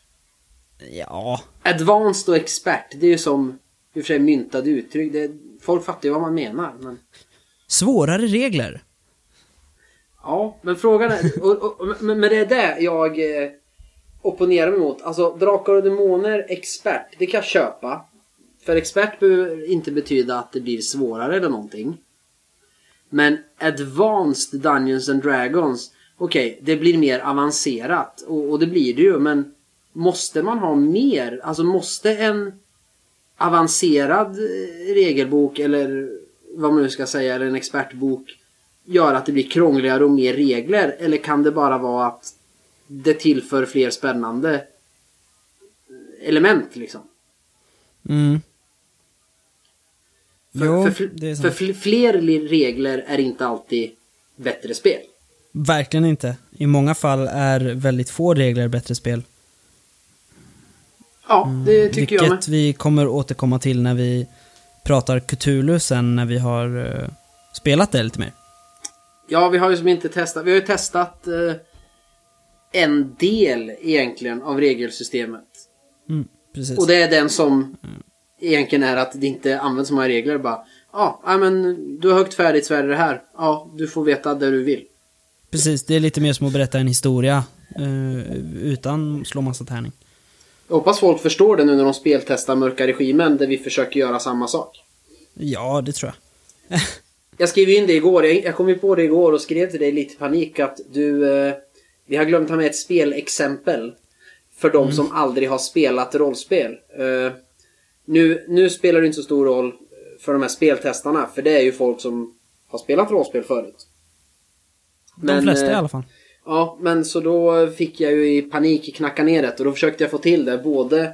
[SPEAKER 1] Ja.
[SPEAKER 2] Advanced och expert, det är ju som i och för sig myntade uttryck. Det, folk fattar ju vad man menar. Men...
[SPEAKER 1] Svårare regler.
[SPEAKER 2] Ja, men frågan är... Och, och, men, men det är det jag eh, opponerar mig mot. Alltså, Drakar och Demoner, expert, det kan jag köpa. För expert behöver inte betyda att det blir svårare eller någonting. Men Advanced Dungeons and Dragons, okej, okay, det blir mer avancerat. Och, och det blir det ju, men måste man ha mer? Alltså måste en avancerad eh, regelbok eller vad man nu ska säga, eller en expertbok göra att det blir krångligare och mer regler? Eller kan det bara vara att det tillför fler spännande eh, element liksom?
[SPEAKER 1] Mm.
[SPEAKER 2] För, jo, för, för, för fler regler är inte alltid bättre spel.
[SPEAKER 1] Verkligen inte. I många fall är väldigt få regler bättre spel.
[SPEAKER 2] Ja, mm, det tycker
[SPEAKER 1] Vilket
[SPEAKER 2] jag med.
[SPEAKER 1] Vilket vi kommer återkomma till när vi pratar Cthulhu sen när vi har uh, spelat det lite mer.
[SPEAKER 2] Ja, vi har ju som inte testat. Vi har ju testat uh, en del egentligen av regelsystemet.
[SPEAKER 1] Mm, precis.
[SPEAKER 2] Och det är den som mm. Egentligen är att det inte används så många regler. Bara, ja, ah, men du har högt färdigt svärd det här. Ja, du får veta det du vill.
[SPEAKER 1] Precis, det är lite mer som att berätta en historia uh, utan slå massa tärning.
[SPEAKER 2] Jag hoppas folk förstår det nu när de speltestar Mörka Regimen där vi försöker göra samma sak.
[SPEAKER 1] Ja, det tror jag. [LAUGHS]
[SPEAKER 2] jag skrev in det igår. Jag, jag kom ju på det igår och skrev till dig lite i panik att du... Eh, vi har glömt ta med ett spelexempel. För de mm. som aldrig har spelat rollspel. Eh, nu, nu spelar det inte så stor roll för de här speltestarna. För det är ju folk som har spelat rollspel förut.
[SPEAKER 1] Men, de flesta eh, i alla fall.
[SPEAKER 2] Ja, men så då fick jag ju i panik knacka ner det och då försökte jag få till det. Både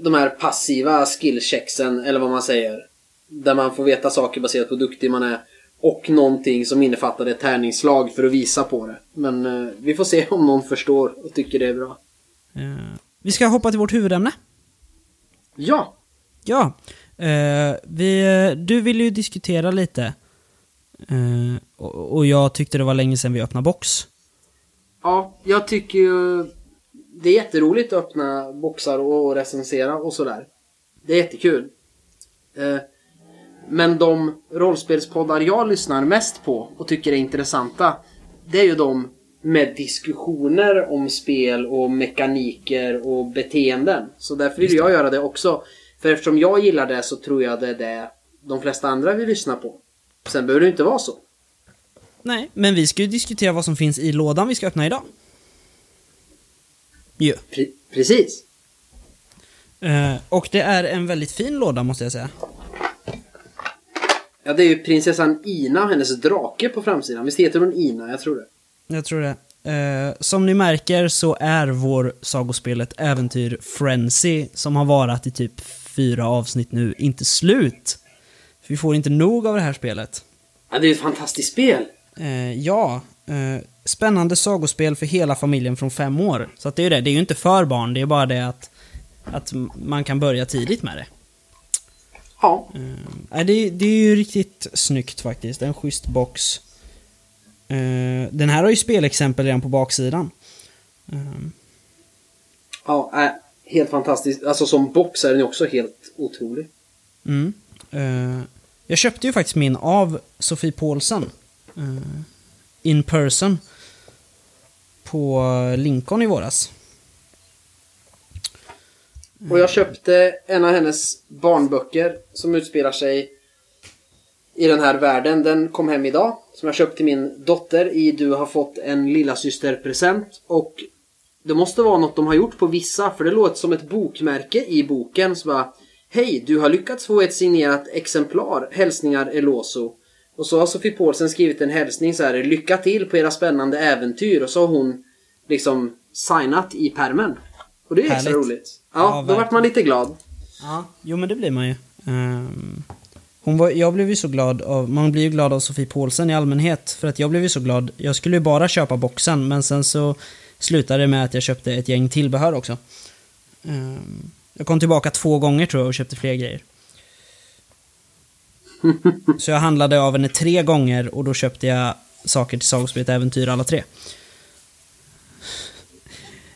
[SPEAKER 2] de här passiva skillchecksen, eller vad man säger. Där man får veta saker baserat på hur duktig man är. Och någonting som innefattade ett tärningsslag för att visa på det. Men eh, vi får se om någon förstår och tycker det är bra.
[SPEAKER 1] Uh, vi ska hoppa till vårt huvudämne.
[SPEAKER 2] Ja!
[SPEAKER 1] Ja. Uh, vi, du vill ju diskutera lite. Och, och jag tyckte det var länge sedan vi öppnade box.
[SPEAKER 2] Ja, jag tycker ju... Det är jätteroligt att öppna boxar och recensera och sådär. Det är jättekul. Eh, men de rollspelspoddar jag lyssnar mest på och tycker är intressanta, det är ju de med diskussioner om spel och mekaniker och beteenden. Så därför vill jag göra det också. För eftersom jag gillar det så tror jag det är det de flesta andra vill lyssna på. Sen behöver det inte vara så.
[SPEAKER 1] Nej, men vi ska ju diskutera vad som finns i lådan vi ska öppna idag.
[SPEAKER 2] Jo. Pre precis.
[SPEAKER 1] Uh, och det är en väldigt fin låda måste jag säga.
[SPEAKER 2] Ja, det är ju prinsessan Ina och hennes drake på framsidan. Visst heter hon Ina? Jag tror det.
[SPEAKER 1] Jag tror det. Uh, som ni märker så är vår sagospelet Äventyr Frenzy, som har varat i typ fyra avsnitt nu, inte slut. vi får inte nog av det här spelet.
[SPEAKER 2] Ja, det är ett fantastiskt spel.
[SPEAKER 1] Eh, ja, eh, spännande sagospel för hela familjen från fem år. Så att det är ju det, det är ju inte för barn, det är bara det att, att man kan börja tidigt med det.
[SPEAKER 2] Ja.
[SPEAKER 1] Eh, det, det är ju riktigt snyggt faktiskt, en schysst box. Eh, den här har ju spelexempel redan på baksidan.
[SPEAKER 2] Eh. Ja, äh, helt fantastiskt. Alltså som box är den ju också helt otrolig.
[SPEAKER 1] Mm. Eh, jag köpte ju faktiskt min av Sofie Paulsen. In person. På Lincoln i våras.
[SPEAKER 2] Och jag köpte en av hennes barnböcker som utspelar sig i den här världen. Den kom hem idag. Som jag köpte till min dotter i Du har fått en lilla present Och det måste vara något de har gjort på vissa. För det låter som ett bokmärke i boken. Så bara, Hej, du har lyckats få ett signerat exemplar. Hälsningar Eloso. Och så har Sofie Paulsen skrivit en hälsning så här. Lycka till på era spännande äventyr. Och så har hon liksom signat i permen. Och det är Härligt. extra roligt. Ja, ja då vart man lite glad.
[SPEAKER 1] Ja, jo men det blir man ju. Um, Hon var, jag blev ju så glad av, man blir ju glad av Sofie Paulsen i allmänhet. För att jag blev ju så glad, jag skulle ju bara köpa boxen men sen så slutade det med att jag köpte ett gäng tillbehör också. Ehm, jag kom tillbaka två gånger tror jag och köpte fler grejer. [LAUGHS] Så jag handlade av henne tre gånger och då köpte jag saker till Sagospelet Äventyr alla tre.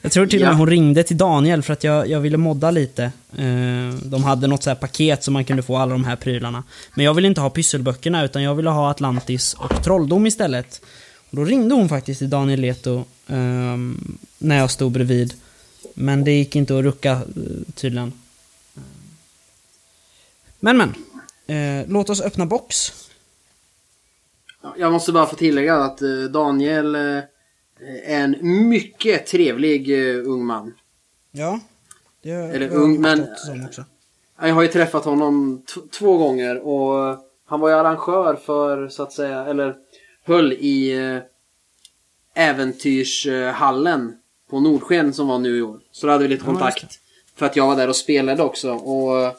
[SPEAKER 1] Jag tror till och med
[SPEAKER 2] Ja.
[SPEAKER 1] hon ringde till Daniel för att jag, jag ville modda lite. Eh, de hade något så här paket som man kunde få alla de här prylarna. Men jag ville inte ha pysselböckerna utan jag ville ha Atlantis och Trolldom istället. Och då ringde hon faktiskt till Daniel Leto ehm, när jag stod bredvid. Men det gick inte att rucka eh, tydligen. Men men. Eh, låt oss öppna box.
[SPEAKER 2] Ja, Jag måste bara få tillägga att Daniel en mycket trevlig eh, ung man.
[SPEAKER 1] Ja. Det har
[SPEAKER 2] Eller
[SPEAKER 1] jag
[SPEAKER 2] ung, men-
[SPEAKER 1] också.
[SPEAKER 2] Jag har ju träffat honom två gånger och han var ju arrangör för, så att säga, eller höll i eh, äventyrshallen på Nordsken som var nu i år. Så då hade vi lite
[SPEAKER 1] Ja,
[SPEAKER 2] kontakt. För att jag var där och spelade också. Och, eh,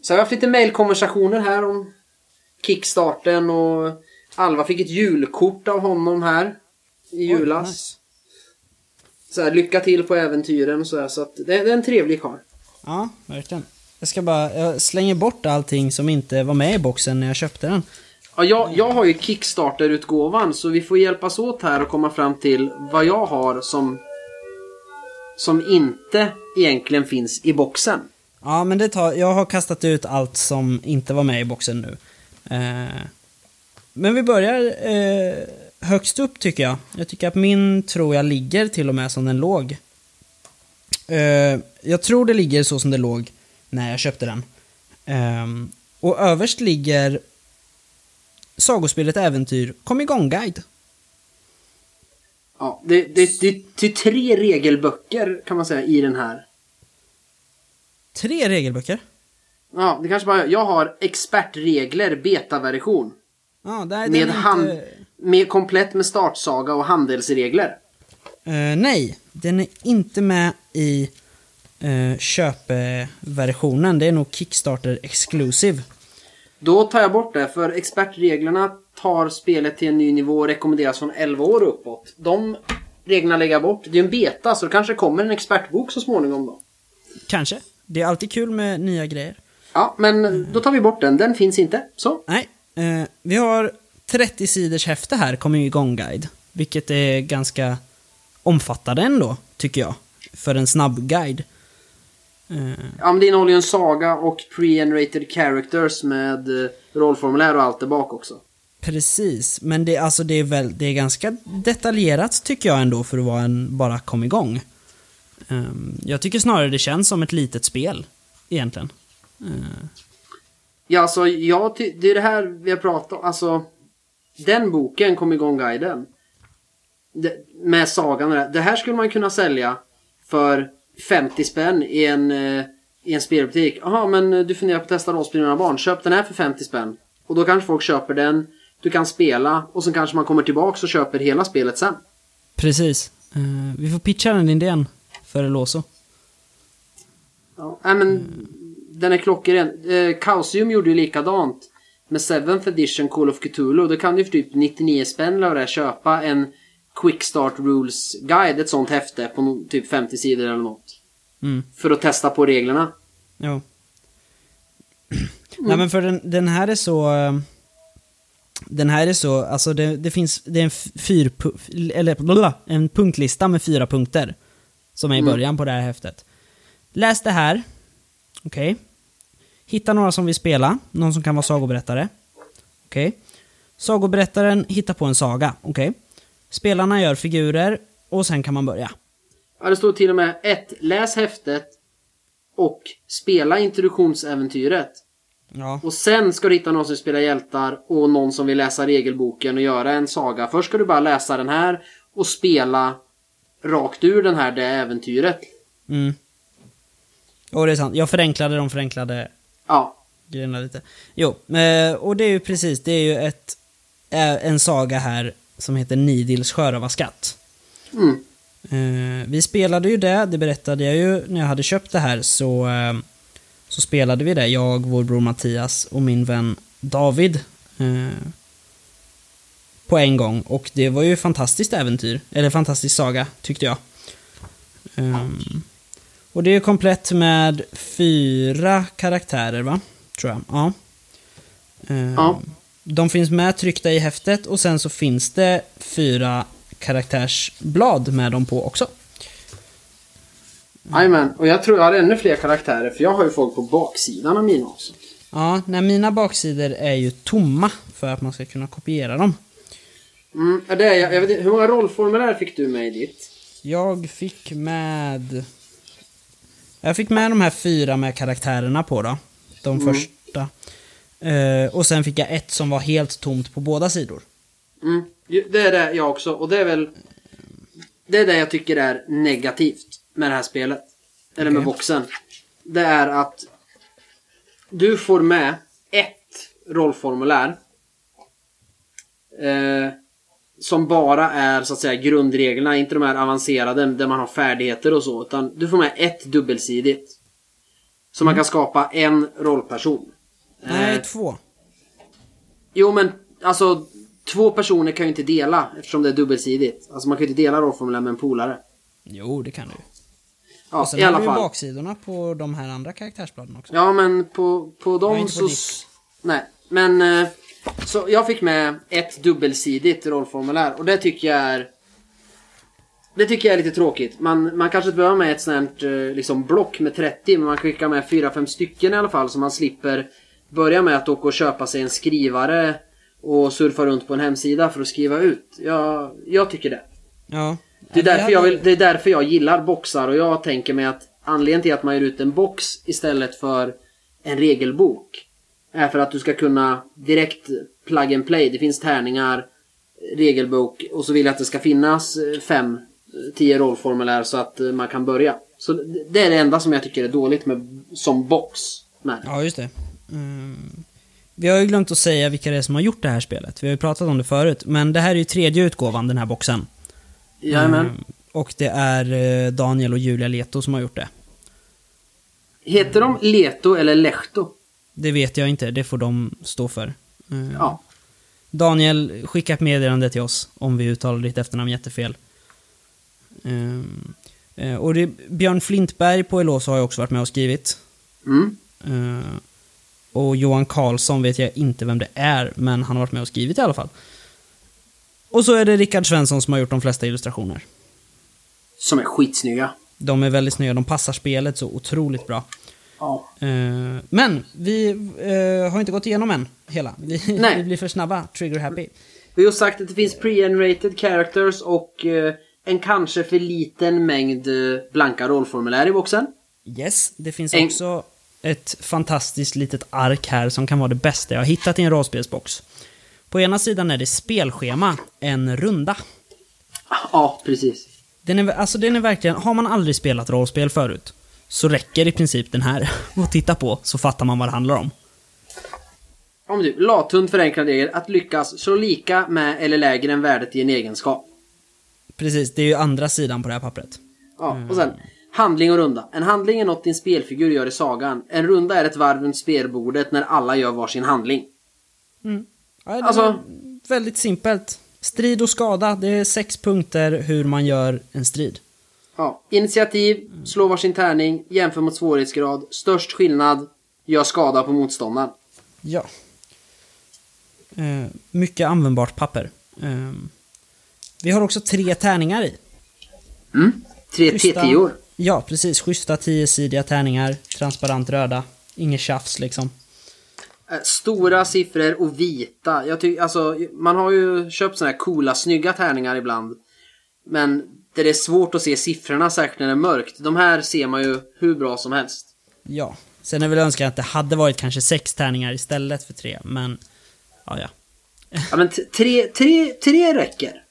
[SPEAKER 2] så har vi haft lite mailkonversationer här om Kickstarten och Alva fick ett julkort av honom här i julas.
[SPEAKER 1] Oj, nice.
[SPEAKER 2] Så här, lycka till på äventyren och så här, så att det, det är en trevlig karl.
[SPEAKER 1] Ja, verkligen. Jag ska bara, jag slänger bort allting som inte var med i boxen när jag köpte den.
[SPEAKER 2] Ja, jag, jag har ju Kickstarter-utgåvan så vi får hjälpas åt här och komma fram till vad jag har som som inte egentligen finns i boxen.
[SPEAKER 1] Ja, men det tar, jag har kastat ut allt som inte var med i boxen nu. Eh, men vi börjar eh, högst upp tycker jag. Jag tycker att min tror jag ligger till och med som den låg. Eh, jag tror det ligger så som det låg när jag köpte den. Eh, och överst ligger Sagospelet Äventyr Kom igång-guide.
[SPEAKER 2] Ja, det, det, det, det är tre regelböcker kan man säga i den här.
[SPEAKER 1] Tre regelböcker.
[SPEAKER 2] Ja, det kanske bara Jag har expertregler betaversion.
[SPEAKER 1] Ja, nej, den
[SPEAKER 2] Med,
[SPEAKER 1] är
[SPEAKER 2] hand,
[SPEAKER 1] inte-
[SPEAKER 2] med komplett med startsaga och handelsregler.
[SPEAKER 1] Eh, nej, den är inte med i uh, köpeversionen. Det är nog Kickstarter Exclusive.
[SPEAKER 2] Då tar jag bort det, för expertreglerna tar spelet till en ny nivå och rekommenderas från 11 år uppåt. De reglerna lägger jag bort. Det är en beta, så det kanske kommer en expertbok så småningom då.
[SPEAKER 1] Kanske. Det är alltid kul med nya grejer.
[SPEAKER 2] Ja, men då tar vi bort den. Den finns inte. Så.
[SPEAKER 1] Nej, eh, vi har 30 sidors häfte här, kommer igång-guide. Vilket är ganska omfattande ändå, tycker jag. För en snabb guide. Eh,
[SPEAKER 2] Ja, men det innehåller ju en saga och pre-generated characters med eh, rollformulär och allt där bak också.
[SPEAKER 1] Precis, men det, alltså det, är väl, det är ganska detaljerat tycker jag ändå för att vara en bara kom igång. Ehm, jag tycker snarare det känns som ett litet spel, egentligen. Eh,
[SPEAKER 2] Ja, alltså, jag det är det här vi har pratat om. Alltså, den boken kom igång guiden. Det, med sagan och det. Det här skulle man kunna sälja för 50 spänn i en, eh, i en spelbutik. Jaha, men eh, du funderar på att testa rollspel med dina barn. Köp den här för 50 spänn. Och då kanske folk köper den. Du kan spela och sen kanske man kommer tillbaks och köper hela spelet sen.
[SPEAKER 1] precis. Eh, vi får pitcha den idén för Eloso.
[SPEAKER 2] Ja, nej, men den är klockren. Eh, Chaosium gjorde ju likadant med 7th edition Call of Cthulhu. Då kan du för typ 99 spänn eller köpa en Quick Start Rules Guide, ett sånt häfte på typ 50 sidor eller något.
[SPEAKER 1] Mm.
[SPEAKER 2] För att testa på reglerna.
[SPEAKER 1] Ja. [CLEARS THROAT] Nej men för den, den här är så... eh, Den här är så, alltså det, det finns, det är en fyr, eller blablabla, en punktlista med fyra punkter. Som är i början på det här häftet. Läs det här. Okej. Hitta några som vill spela, någon som kan vara sagoberättare. Okej. Sagoberättaren hittar på en saga, okej. Spelarna gör figurer och sen kan man börja.
[SPEAKER 2] Ja, det står till och med ett Läs häftet och spela introduktionsäventyret.
[SPEAKER 1] Ja.
[SPEAKER 2] Och sen ska du hitta någon som spelar hjältar och någon som vill läsa regelboken och göra en saga. Först ska du bara läsa den här och spela rakt ur den här det äventyret.
[SPEAKER 1] Mm. Och det är sant. Jag förenklade de förenklade
[SPEAKER 2] Ja,
[SPEAKER 1] grejerna lite. Jo, eh, och det är ju precis, det är ju ett, eh, en saga här som heter Nidils sjörövarskatt.
[SPEAKER 2] Mm.
[SPEAKER 1] Eh, vi spelade ju det, det berättade jag ju när jag hade köpt det här, så, så spelade vi det, jag, vår bror Mattias och min vän David. På en gång och det var ju ett fantastiskt äventyr, eller fantastisk saga tyckte jag. Um, och det är komplett med fyra karaktärer va? Tror jag. Ja. Um,
[SPEAKER 2] Ja.
[SPEAKER 1] De finns med tryckta i häftet och sen så finns det fyra karaktärsblad med dem på också.
[SPEAKER 2] Jajamän, och jag tror jag har ännu fler karaktärer för jag har ju folk på baksidan av mina också.
[SPEAKER 1] Ja, nej, mina baksidor är ju tomma för att man ska kunna kopiera dem.
[SPEAKER 2] Mm, det är, jag, jag vet inte, hur många rollformulär fick du med i ditt?
[SPEAKER 1] Jag fick med... Jag fick med de här fyra med karaktärerna på då. De
[SPEAKER 2] Mm.
[SPEAKER 1] första. Eh, och sen fick jag ett som var helt tomt på båda sidor.
[SPEAKER 2] Mm, det är det jag också och det är väl Det är det jag tycker är negativt med det här spelet. Eller med boxen. Det är att du får med ett rollformulär. Eh, som bara är så att säga grundreglerna, inte de här avancerade där man har färdigheter och så. Utan du får med ett dubbelsidigt. Så man kan skapa en rollperson.
[SPEAKER 1] Nej,
[SPEAKER 2] Eh,
[SPEAKER 1] två.
[SPEAKER 2] Jo men alltså två personer kan ju inte dela eftersom det är dubbelsidigt. Alltså man kan ju inte dela rollformulär med en polare.
[SPEAKER 1] Jo, det kan du.
[SPEAKER 2] Ja,
[SPEAKER 1] och sen
[SPEAKER 2] i
[SPEAKER 1] har
[SPEAKER 2] alla
[SPEAKER 1] du ju
[SPEAKER 2] fall.
[SPEAKER 1] baksidorna på de här andra karaktärsbladen också.
[SPEAKER 2] Ja men på, på dem
[SPEAKER 1] på
[SPEAKER 2] så... s- Nej, men... eh, Så jag fick med ett dubbelsidigt rollformulär och det tycker jag är... Det tycker jag är lite tråkigt. Man, man kanske inte behöver med ett sånt här eh, liksom block med 30 men man skickar med 4-5 stycken i alla fall så man slipper börja med att åka och köpa sig en skrivare och surfa runt på en hemsida för att skriva ut. Jag, jag tycker det.
[SPEAKER 1] Ja.
[SPEAKER 2] Det är, därför jag vill, det är därför jag gillar boxar och jag tänker mig att anledningen till att man ger ut en box istället för en regelbok är för att du ska kunna direkt plug and play. Det finns tärningar, regelbok och så vill jag att det ska finnas eh, fem, eh, tio rollformulär så att eh, man kan börja. Så det- är det enda som jag tycker är dåligt med som box. Med.
[SPEAKER 1] Ja, just det. Mm. Vi har ju glömt att säga vilka det är som har gjort det här spelet. Vi har ju pratat om det förut. Men det här är ju tredje utgåvan, den här boxen.
[SPEAKER 2] Jajamän.
[SPEAKER 1] Mm. Och det är Daniel och Julia Leto som har gjort det.
[SPEAKER 2] Heter de Leto eller Lehto?
[SPEAKER 1] Det vet jag inte, det får de stå för. Eh,
[SPEAKER 2] Ja.
[SPEAKER 1] Daniel, skicka ett meddelande till oss om vi uttalar ditt efternamn jättefel. Ehm, eh, och det, Björn Flintberg på Eloso har jag också varit med och skrivit.
[SPEAKER 2] Mm.
[SPEAKER 1] Eh, och Johan Karlsson vet jag inte vem det är, men han har varit med och skrivit i alla fall. Och så är det Rickard Svensson som har gjort de flesta illustrationer.
[SPEAKER 2] Som är skitsnygga.
[SPEAKER 1] De är väldigt snygga, de passar spelet så otroligt bra.
[SPEAKER 2] Ja.
[SPEAKER 1] Eh, men vi eh, har inte gått igenom än hela. Vi,
[SPEAKER 2] Nej.
[SPEAKER 1] vi blir för snabba, trigger happy.
[SPEAKER 2] Vi har sagt att det finns pre-generated characters och eh, en kanske för liten mängd blanka rollformulär i boxen.
[SPEAKER 1] Yes, det finns
[SPEAKER 2] En-
[SPEAKER 1] också ett fantastiskt litet ark här som kan vara det bästa jag har hittat i en rollspelsbox. På ena sidan är det spelschema, en runda.
[SPEAKER 2] Ja, precis.
[SPEAKER 1] Den är, alltså den är verkligen, har man aldrig spelat rollspel förut, så räcker i princip den här [LAUGHS] att titta på, så fattar man vad det handlar om.
[SPEAKER 2] Om du, lathund förenklad regel, att lyckas slå lika med eller lägre än värdet i en egenskap.
[SPEAKER 1] Precis, det är ju andra sidan på det här pappret.
[SPEAKER 2] Ja, och sen handling och runda. En handling är något din spelfigur gör i sagan. En runda är ett varv runt spelbordet när alla gör varsin handling.
[SPEAKER 1] Ja, det
[SPEAKER 2] Alltså-
[SPEAKER 1] väldigt simpelt. Strid och skada, det är sex punkter hur man gör en strid.
[SPEAKER 2] Ja, initiativ, slå varsin tärning, jämför mot svårighetsgrad, störst skillnad, gör skada på motståndaren.
[SPEAKER 1] Ja. Eh, mycket användbart papper. Eh, vi har också tre tärningar i.
[SPEAKER 2] Mm. Tre
[SPEAKER 1] Schyssta-
[SPEAKER 2] T10-or.
[SPEAKER 1] Ja, precis. Schyssta tiosidiga tärningar. Transparent röda. Inget tjafs liksom.
[SPEAKER 2] Eh, Stora siffror och vita. Jag tycker, alltså, man har ju köpt såna här coola, snygga tärningar ibland. Men det är svårt att se siffrorna särskilt när det är mörkt. De här ser man ju hur bra som helst.
[SPEAKER 1] Ja. Sen är väl önskan att det hade varit kanske sex tärningar istället för tre, men... Ja, ja.
[SPEAKER 2] Ja, men tre, tre, tre räcker.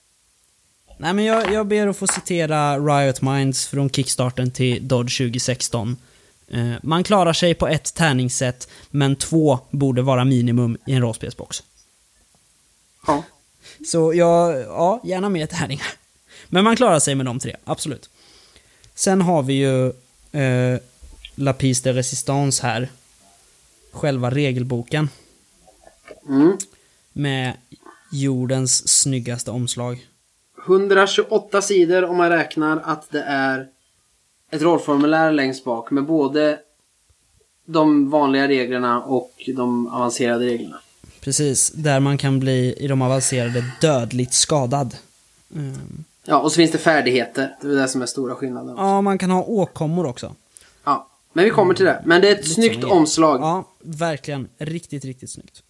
[SPEAKER 1] Nej, men jag, jag ber att få citera Riot Minds från kickstarten till Dodge 2016. Eh, man klarar sig på ett tärningssätt, men två borde vara minimum i en rollspelsbox.
[SPEAKER 2] Ja.
[SPEAKER 1] Så jag, ja, gärna mer tärningar. Men man klarar sig med de tre, absolut. Sen har vi ju eh, Lapis de Resistance här. Själva regelboken.
[SPEAKER 2] Mm.
[SPEAKER 1] Med jordens snyggaste omslag.
[SPEAKER 2] 128 sidor om man räknar att det är ett rollformulär längst bak med både de vanliga reglerna och de avancerade reglerna.
[SPEAKER 1] Precis, där man kan bli i de avancerade dödligt skadad. Mm.
[SPEAKER 2] Ja, och så finns det färdigheter. Det är det som är stora skillnaden.
[SPEAKER 1] Ja, man kan ha åkommor också.
[SPEAKER 2] Ja, men vi kommer till det. Men det är ett
[SPEAKER 1] Lite
[SPEAKER 2] snyggt omslag.
[SPEAKER 1] Ja, verkligen. Riktigt, riktigt snyggt.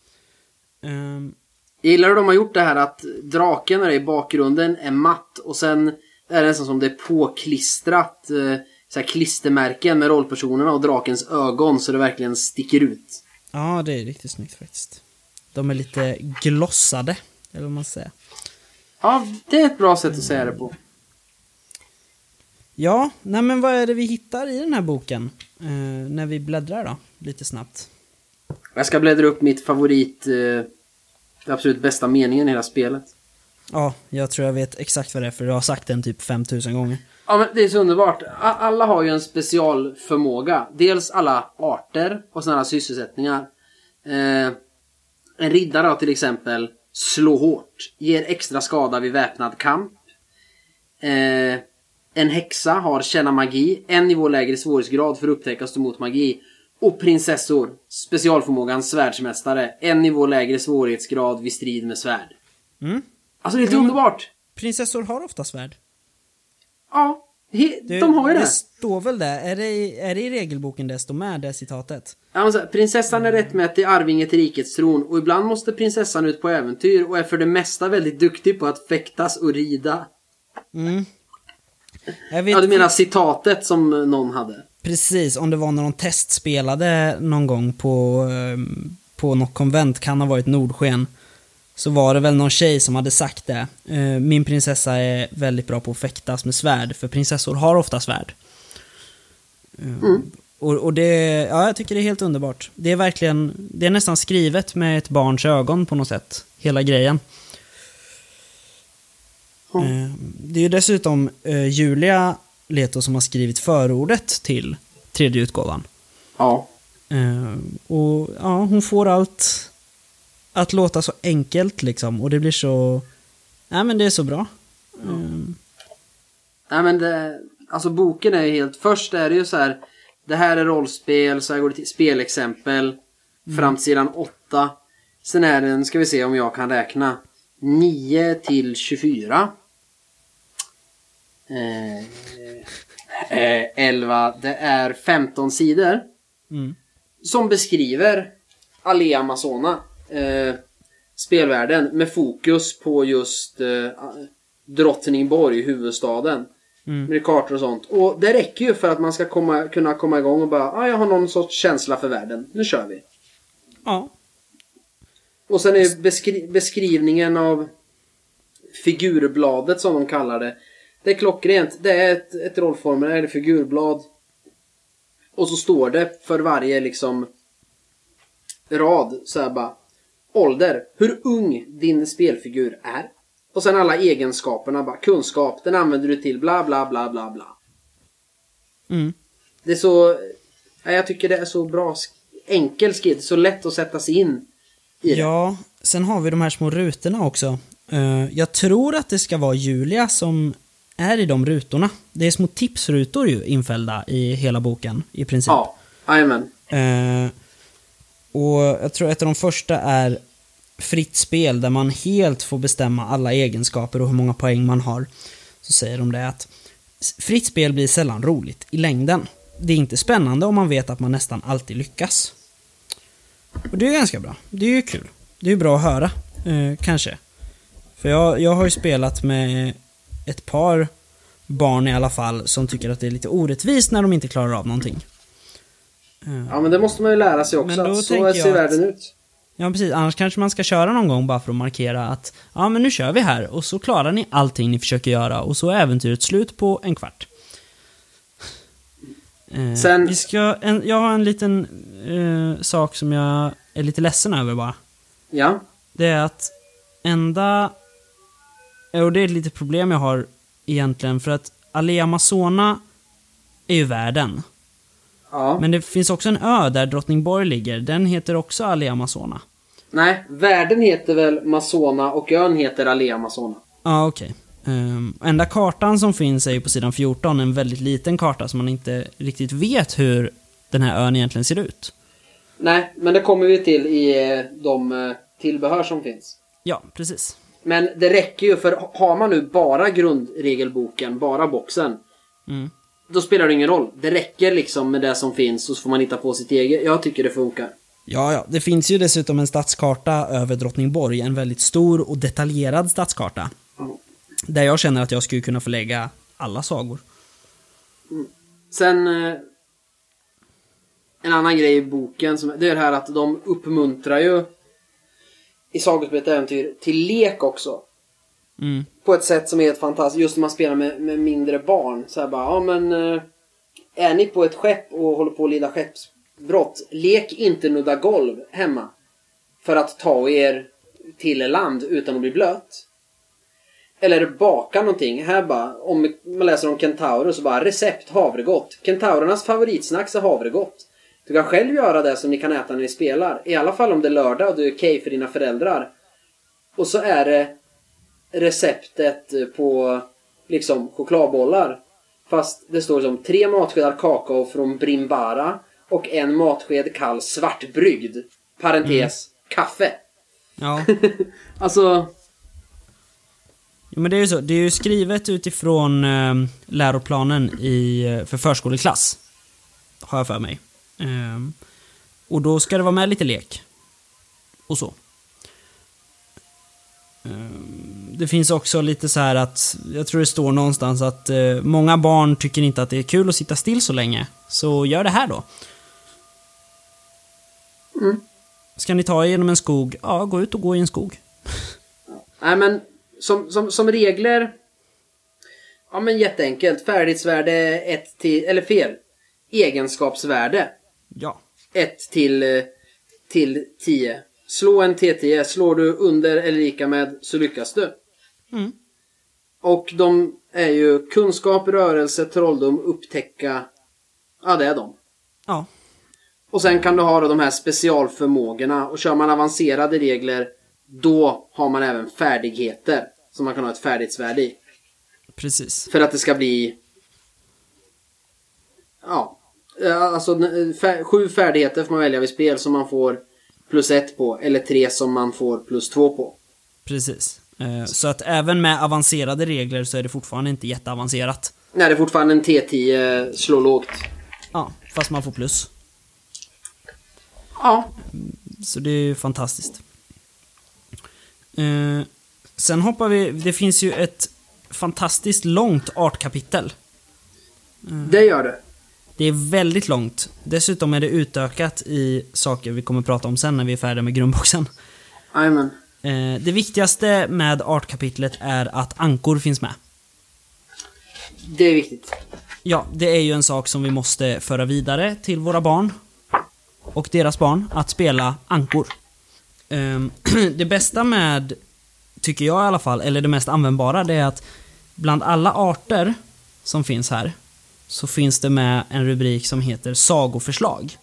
[SPEAKER 1] Ehm,
[SPEAKER 2] Jag gillar hur de har gjort det här att draken är i bakgrunden är matt och sen är det nästan som det är påklistrat eh, så här klistermärken med rollpersonerna och drakens ögon så det verkligen sticker ut.
[SPEAKER 1] ja, det är riktigt snyggt faktiskt. De är lite glossade, eller vad man säger.
[SPEAKER 2] Ja, det är ett bra sätt att säga det på.
[SPEAKER 1] Ja, nej men vad är det vi hittar i den här boken? Eh, när vi bläddrar då, lite snabbt.
[SPEAKER 2] Jag ska bläddra upp mitt favorit, eh, absolut bästa meningen i hela spelet.
[SPEAKER 1] Ja, jag tror jag vet exakt vad det är för jag har sagt den typ 5000 gånger.
[SPEAKER 2] Ja men det är så underbart. Alla har ju en specialförmåga. Dels alla arter och sen alla sysselsättningar. Eh, en riddare har till exempel slå hårt. Ger extra skada vid väpnad kamp. Eh, en häxa har känna magi. En nivå lägre svårighetsgrad för att upptäcka och stå emot magi. Och prinsessor. Specialförmågan svärdsmästare. En nivå lägre svårighetsgrad vid strid med svärd.
[SPEAKER 1] Mm.
[SPEAKER 2] Alltså det är helt underbart.
[SPEAKER 1] Prinsessor har ofta svärd.
[SPEAKER 2] Ja, he-
[SPEAKER 1] Det,
[SPEAKER 2] de har ju det.
[SPEAKER 1] Det står väl där. Är det, är det i regelboken det står med, det citatet?
[SPEAKER 2] Ja, här, prinsessan är rättmätig arvinge till rikets tron och ibland måste prinsessan ut på äventyr och är för det mesta väldigt duktig på att fäktas och rida.
[SPEAKER 1] Mm.
[SPEAKER 2] Ja, du menar citatet som någon hade?
[SPEAKER 1] precis om det var när de testspelade någon gång på, ehm, på något konvent, kan ha varit Nordsken. Så var det väl någon tjej som hade sagt det. Eh, Min prinsessa är väldigt bra på att fäktas med svärd, för prinsessor har ofta svärd. Eh, Och, och det, ja jag tycker det är helt underbart. Det är verkligen, det är nästan skrivet med ett barns ögon på något sätt. Hela grejen. Eh, Det är ju dessutom Julia Leto som har skrivit förordet till tredje utgåvan.
[SPEAKER 2] Ja.
[SPEAKER 1] Och ja, hon får allt att låta så enkelt liksom. Och det blir så... Nej men det är så bra. Eh,
[SPEAKER 2] Nej men det, alltså boken är ju helt, först är det ju så här. Det här är rollspel, så här går det till spelexempel. Fram till sidan 8. Sen är den, ska vi se om jag kan räkna. 9 till 24. Eh, eh, 11, det är 15 sidor.
[SPEAKER 1] Mm.
[SPEAKER 2] Som beskriver Alea Amazona. Eh, spelvärlden med fokus på just eh, Drottningborg, huvudstaden.
[SPEAKER 1] Mm.
[SPEAKER 2] Med kartor och sånt. Och det räcker ju för att man ska komma, kunna komma igång och bara ah, jag har någon sorts känsla för världen. Nu kör vi.
[SPEAKER 1] Ja.
[SPEAKER 2] Och sen är beskri beskrivningen av figurbladet som de kallar det. Det är klockrent. Det är ett, ett rollformulär, ett figurblad. Och så står det för varje liksom rad så här bara ålder, hur ung din spelfigur är. Och sen alla egenskaperna bara kunskap, den använder du till bla bla bla bla bla.
[SPEAKER 1] Mm.
[SPEAKER 2] Det är så, ja, jag tycker det är så bra, enkel skrivet, så lätt att sätta sig in i det.
[SPEAKER 1] Ja, sen har vi de här små rutorna också. Eh, jag tror att det ska vara Julia som är i de rutorna. Det är små tipsrutor ju infällda i hela boken i princip.
[SPEAKER 2] Ja, jajamän.
[SPEAKER 1] Och jag tror ett av de första är fritt spel där man helt får bestämma alla egenskaper och hur många poäng man har. Så säger de det att fritt spel blir sällan roligt i längden. Det är inte spännande om man vet att man nästan alltid lyckas. Och det är ganska bra. Det är ju kul. Det är ju bra att höra, eh, kanske. För jag, jag har ju spelat med ett par barn i alla fall som tycker att det är lite orättvist när de inte klarar av någonting.
[SPEAKER 2] Ja, men det måste man ju lära sig också. Att så ser världen
[SPEAKER 1] att-
[SPEAKER 2] ut.
[SPEAKER 1] Ja, precis. Annars kanske man ska köra någon gång bara för att markera att ja, men nu kör vi här och så klarar ni allting ni försöker göra och så är äventyret slut på en kvart. Eh,
[SPEAKER 2] Sen-
[SPEAKER 1] vi ska, en, jag har en liten eh, sak som jag är lite ledsen över bara.
[SPEAKER 2] Ja.
[SPEAKER 1] Det är att enda... Och det är ett litet problem jag har egentligen för att Alea Amazona är ju världen.
[SPEAKER 2] Ja.
[SPEAKER 1] Men det finns också en ö där Drottningborg ligger. Den heter också Alea Amazona.
[SPEAKER 2] Nej, världen heter väl Masona och ön heter Alea Amazona.
[SPEAKER 1] Ja, okej. Ehm, enda kartan som finns är ju på sidan 14, en väldigt liten karta som man inte riktigt vet hur den här ön egentligen ser ut.
[SPEAKER 2] Nej, men det kommer vi till i eh, de eh, tillbehör som finns.
[SPEAKER 1] Ja, precis.
[SPEAKER 2] Men det räcker ju för har man nu bara grundregelboken, bara boxen.
[SPEAKER 1] Mm.
[SPEAKER 2] Då spelar det ingen roll. Det räcker liksom med det som finns och så får man hitta på sitt eget. Jag tycker det funkar.
[SPEAKER 1] Ja, ja. Det finns ju dessutom en stadskarta över Drottningborg, en väldigt stor och detaljerad stadskarta. Där jag känner att jag skulle kunna förlägga alla sagor.
[SPEAKER 2] Sen... eh, En annan grej i boken, som, det är det här att de uppmuntrar ju i Sagospelet äventyr till lek också.
[SPEAKER 1] Mm.
[SPEAKER 2] På ett sätt som är helt fantastiskt. Just när man spelar med, med mindre barn. Så här bara, ja men... Eh, är ni på ett skepp och håller på att lida skeppsbrott, lek inte nudda golv hemma. För att ta er till land utan att bli blöt. Eller baka någonting. Här bara, om man läser om kentaurer så bara recept havregott. Kentaurernas favoritsnacks är havregott. Du kan själv göra det som ni kan äta när ni spelar. I alla fall om det är lördag och du är okej för dina föräldrar. Och så är det receptet på liksom chokladbollar. Fast det står som tre matskedar kakao från Brimbara och en matsked kall svartbryggd. Parentes, kaffe.
[SPEAKER 1] Ja. [LAUGHS]
[SPEAKER 2] Alltså,
[SPEAKER 1] Jo, men det är ju så. Det är ju skrivet utifrån eh, läroplanen i, eh, för förskoleklass. Har jag för mig. Ehm, och då ska det vara med lite lek. Och så. Ehm, det finns också lite så här att, jag tror det står någonstans att eh, många barn tycker inte att det är kul att sitta still så länge. Så gör det här då.
[SPEAKER 2] Mm.
[SPEAKER 1] Ska ni ta er genom en skog? Ja, gå ut och gå i en skog.
[SPEAKER 2] nej men som, som, som regler. Ja men jätteenkelt. Färdighetsvärde 1 till, eller fel. Egenskapsvärde
[SPEAKER 1] Ja.
[SPEAKER 2] 1 till, eh, till 10. Slå en T10. Slår du under eller lika med så lyckas du.
[SPEAKER 1] Mm.
[SPEAKER 2] Och de är ju kunskap, rörelse, trolldom, upptäcka. Ja, det är de.
[SPEAKER 1] Ja.
[SPEAKER 2] Och sen kan du ha då de här specialförmågorna. Och kör man avancerade regler, då har man även färdigheter. Som man kan ha ett färdighetsvärde i.
[SPEAKER 1] Precis.
[SPEAKER 2] För att det ska bli... Ja. eh, Alltså sju färdigheter får man välja vid spel som man får plus ett på. Eller tre som man får plus två på.
[SPEAKER 1] Precis. Eh, Så att även med avancerade regler så är det fortfarande inte jätteavancerat.
[SPEAKER 2] Nej, det är fortfarande en T10 slå lågt.
[SPEAKER 1] Ja, fast man får plus.
[SPEAKER 2] Ja.
[SPEAKER 1] Så det är ju fantastiskt. Eh, Sen hoppar vi, det finns ju ett fantastiskt långt artkapitel.
[SPEAKER 2] Det gör det.
[SPEAKER 1] Det är väldigt långt. Dessutom är det utökat i saker vi kommer prata om sen när vi är färdiga med grundboxen.
[SPEAKER 2] Jajamän.
[SPEAKER 1] Eh, Det viktigaste med artkapitlet är att ankor finns med.
[SPEAKER 2] Det är viktigt.
[SPEAKER 1] Ja, det är ju en sak som vi måste föra vidare till våra barn och deras barn, att spela ankor. Ehm, [CLEARS THROAT] Det bästa med, tycker jag i alla fall, eller det mest användbara, det är att bland alla arter som finns här så finns det med en rubrik som heter sagoförslag.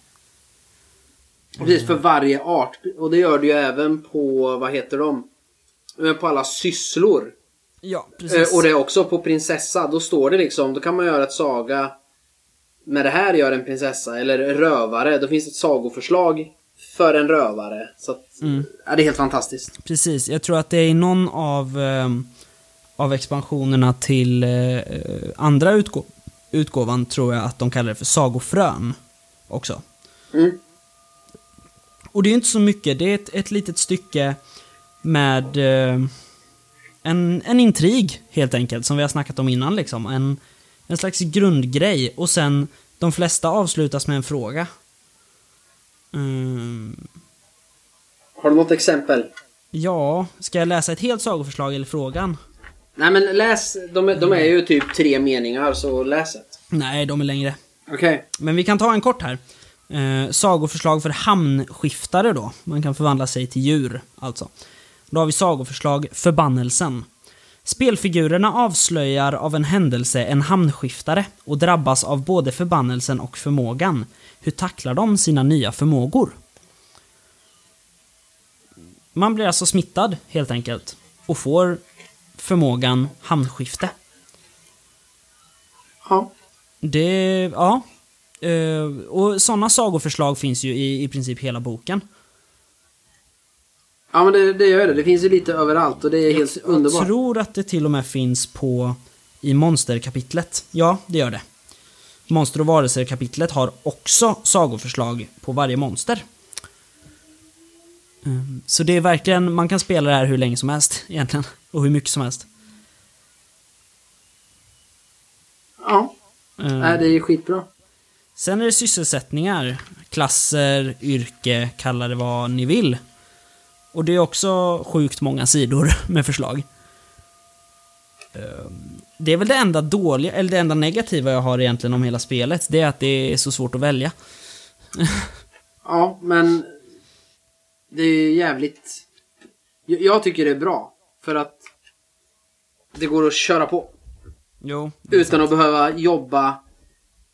[SPEAKER 2] Precis, för varje art. Och det gör det ju även på, vad heter de? Eh, På alla sysslor.
[SPEAKER 1] Ja,
[SPEAKER 2] Eh, Och det är också på prinsessa. Då står det liksom, då kan man göra ett saga med det här gör en prinsessa. Eller rövare. Då finns det ett sagoförslag för en rövare. Så att,
[SPEAKER 1] Mm.
[SPEAKER 2] ja, det är helt fantastiskt.
[SPEAKER 1] Precis, jag tror att det är i någon av, ehm, av expansionerna till eh, andra utgå utgåvan tror jag att de kallar det för sagofrön också.
[SPEAKER 2] Mm.
[SPEAKER 1] Och det är inte så mycket, det är ett, ett litet stycke med eh, en, en intrig helt enkelt, som vi har snackat om innan liksom. En, en slags grundgrej och sen de flesta avslutas med en fråga. Mm,
[SPEAKER 2] Har du något exempel?
[SPEAKER 1] ja, ska jag läsa ett helt sagoförslag eller frågan?
[SPEAKER 2] Nej men läs, de, är- de är ju typ tre meningar så läs ett.
[SPEAKER 1] Nej, de är längre.
[SPEAKER 2] Okej.
[SPEAKER 1] Men vi kan ta en kort här. Eh, sagoförslag för hamnskiftare då. Man kan förvandla sig till djur, alltså. Då har vi sagoförslag Förbannelsen. Spelfigurerna avslöjar av en händelse en hamnskiftare och drabbas av både förbannelsen och förmågan. Hur tacklar de sina nya förmågor? Man blir alltså smittad, helt enkelt, och får förmågan hamnskifte.
[SPEAKER 2] Ja.
[SPEAKER 1] Det, ja. Eh, Och sådana sagoförslag finns ju i, i princip hela boken.
[SPEAKER 2] Ja men det, det gör det. Det finns ju lite överallt och det är helt underbart.
[SPEAKER 1] Jag tror att det till och med finns på i monsterkapitlet. Ja, det gör det. Monster och varelser-kapitlet har också sagoförslag på varje monster. Mm, Så det är verkligen, man kan spela det här hur länge som helst egentligen. Och hur mycket som helst.
[SPEAKER 2] Ja.
[SPEAKER 1] Mm.
[SPEAKER 2] Nej, det är skitbra.
[SPEAKER 1] Sen är det sysselsättningar, klasser, yrke, kalla det vad ni vill. Och det är också sjukt många sidor [LAUGHS] med förslag. Ehm, Det är väl det enda dåliga, eller det enda negativa jag har egentligen om hela spelet. Det är att det är så svårt att välja. [LAUGHS]
[SPEAKER 2] Ja, men det är jävligt... Jag- tycker det är bra. För att det går att köra på.
[SPEAKER 1] Jo.
[SPEAKER 2] Utan att behöva jobba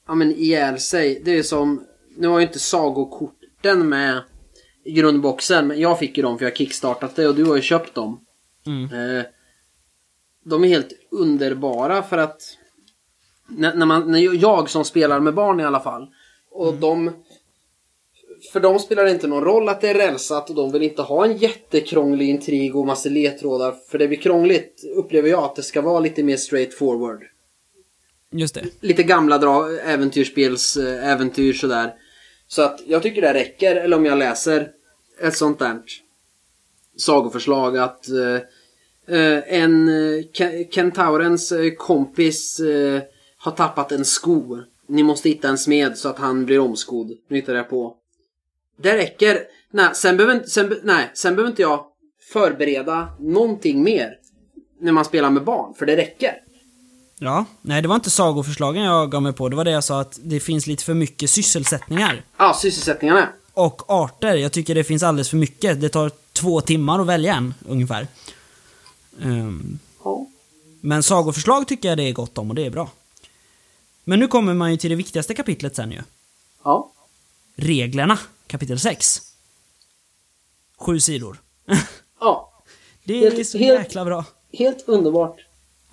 [SPEAKER 2] ja, men ihjäl sig. Det är som... Nu har ju inte sagokorten med i grundboxen. Men jag fick ju dem för jag har kickstartat det och du har ju köpt dem.
[SPEAKER 1] Mm.
[SPEAKER 2] Eh, de är helt underbara för att när, när, man, när jag som spelar med barn i alla fall och de för dem spelar det inte någon roll att det är rälsat och de vill inte ha en jättekrånglig intrig och massa ledtrådar för det blir krångligt upplever jag att det ska vara lite mer straight forward.
[SPEAKER 1] Just det.
[SPEAKER 2] Lite gamla dra, äventyrsspels eh, äventyr sådär. Så att jag tycker det räcker, eller om jag läser ett sånt där sagoförslag att eh, eh en eh, Kentaurens kompis eh, har tappat en sko. Ni måste hitta en smed så att han blir omskodd. Nu hittar jag på. Det räcker. Nej, sen behöver, sen, nej, sen behöver inte jag förbereda någonting mer när man spelar med barn, för det räcker.
[SPEAKER 1] Ja. Nej, det var inte sagoförslagen jag gav mig på. Det var det jag sa att det finns lite för mycket sysselsättningar.
[SPEAKER 2] Ja, sysselsättningarna.
[SPEAKER 1] Och arter. Jag tycker det finns alldeles för mycket. Det tar två timmar att välja en, ungefär. Ehm,
[SPEAKER 2] Ja.
[SPEAKER 1] Men sagoförslag tycker jag det är gott om och det är bra. Men nu kommer man ju till det viktigaste kapitlet sen ju.
[SPEAKER 2] Ja.
[SPEAKER 1] Reglerna, kapitel 6. Sju sidor. [LAUGHS]
[SPEAKER 2] Ja.
[SPEAKER 1] det är
[SPEAKER 2] Helt-
[SPEAKER 1] så jäkla bra.
[SPEAKER 2] Helt underbart.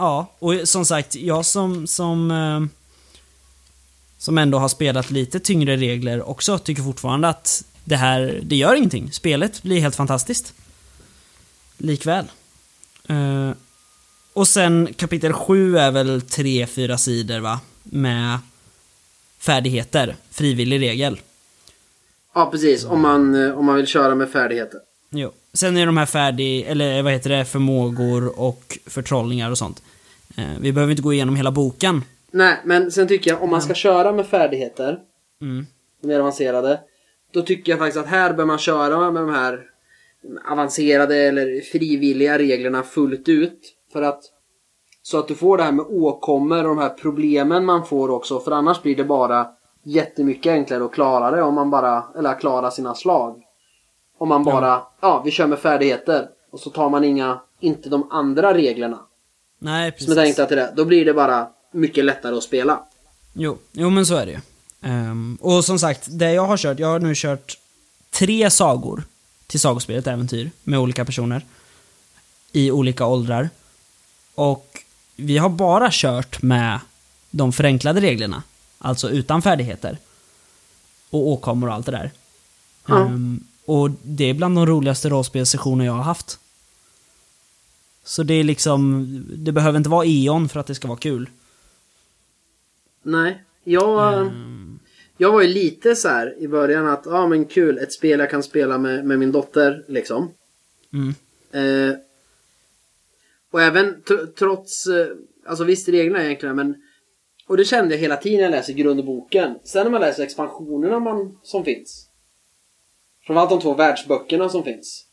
[SPEAKER 1] Ja, och som sagt, jag som, som, eh, som ändå har spelat lite tyngre regler också tycker fortfarande att det här, det gör ingenting. Spelet blir helt fantastiskt. Likväl. Eh, och sen kapitel 7 är väl 3-4 sidor va? Med färdigheter. Frivillig regel.
[SPEAKER 2] Ja, precis. Om man, eh, om man vill köra med färdigheter.
[SPEAKER 1] Jo. Sen är de här färdig, eller vad heter det, förmågor och förtrollningar och sånt. Eh, vi behöver inte gå igenom hela boken.
[SPEAKER 2] Nej, men sen tycker jag om man ska köra med färdigheter,
[SPEAKER 1] Mm.
[SPEAKER 2] mer avancerade, då tycker jag faktiskt att här bör man köra med de här avancerade eller frivilliga reglerna fullt ut. För att så att du får det här med åkommor och de här problemen man får också. För annars blir det bara jättemycket enklare att klara det om man bara, eller klara sina slag. Om man bara, ja, vi kör med färdigheter. Och så tar man inga, inte de andra reglerna.
[SPEAKER 1] Nej,
[SPEAKER 2] Som
[SPEAKER 1] precis.
[SPEAKER 2] är tänkta till det. Då blir det bara mycket lättare att spela.
[SPEAKER 1] Jo, jo men så är det ju. Ehm, och som sagt, det jag har kört, jag har nu kört tre sagor till sagospelet Äventyr med olika personer. I olika åldrar. Och vi har bara kört med de förenklade reglerna. Alltså utan färdigheter. Och åkommor och allt det där.
[SPEAKER 2] Ja.
[SPEAKER 1] Ehm, och det är bland de roligaste rollspelssessioner jag har haft. Så det är liksom, det behöver inte vara E.ON för att det ska vara kul.
[SPEAKER 2] Nej, jag...
[SPEAKER 1] Mm.
[SPEAKER 2] Jag var ju lite så här i början att, ja men kul, ett spel jag kan spela med, med min dotter liksom.
[SPEAKER 1] Mm.
[SPEAKER 2] Eh, och även tr- trots, eh, alltså visst reglerna egentligen men och det kände jag hela tiden när jag läser grundboken. Sen när man läser expansionerna man, som finns. Framförallt de två världsböckerna som finns.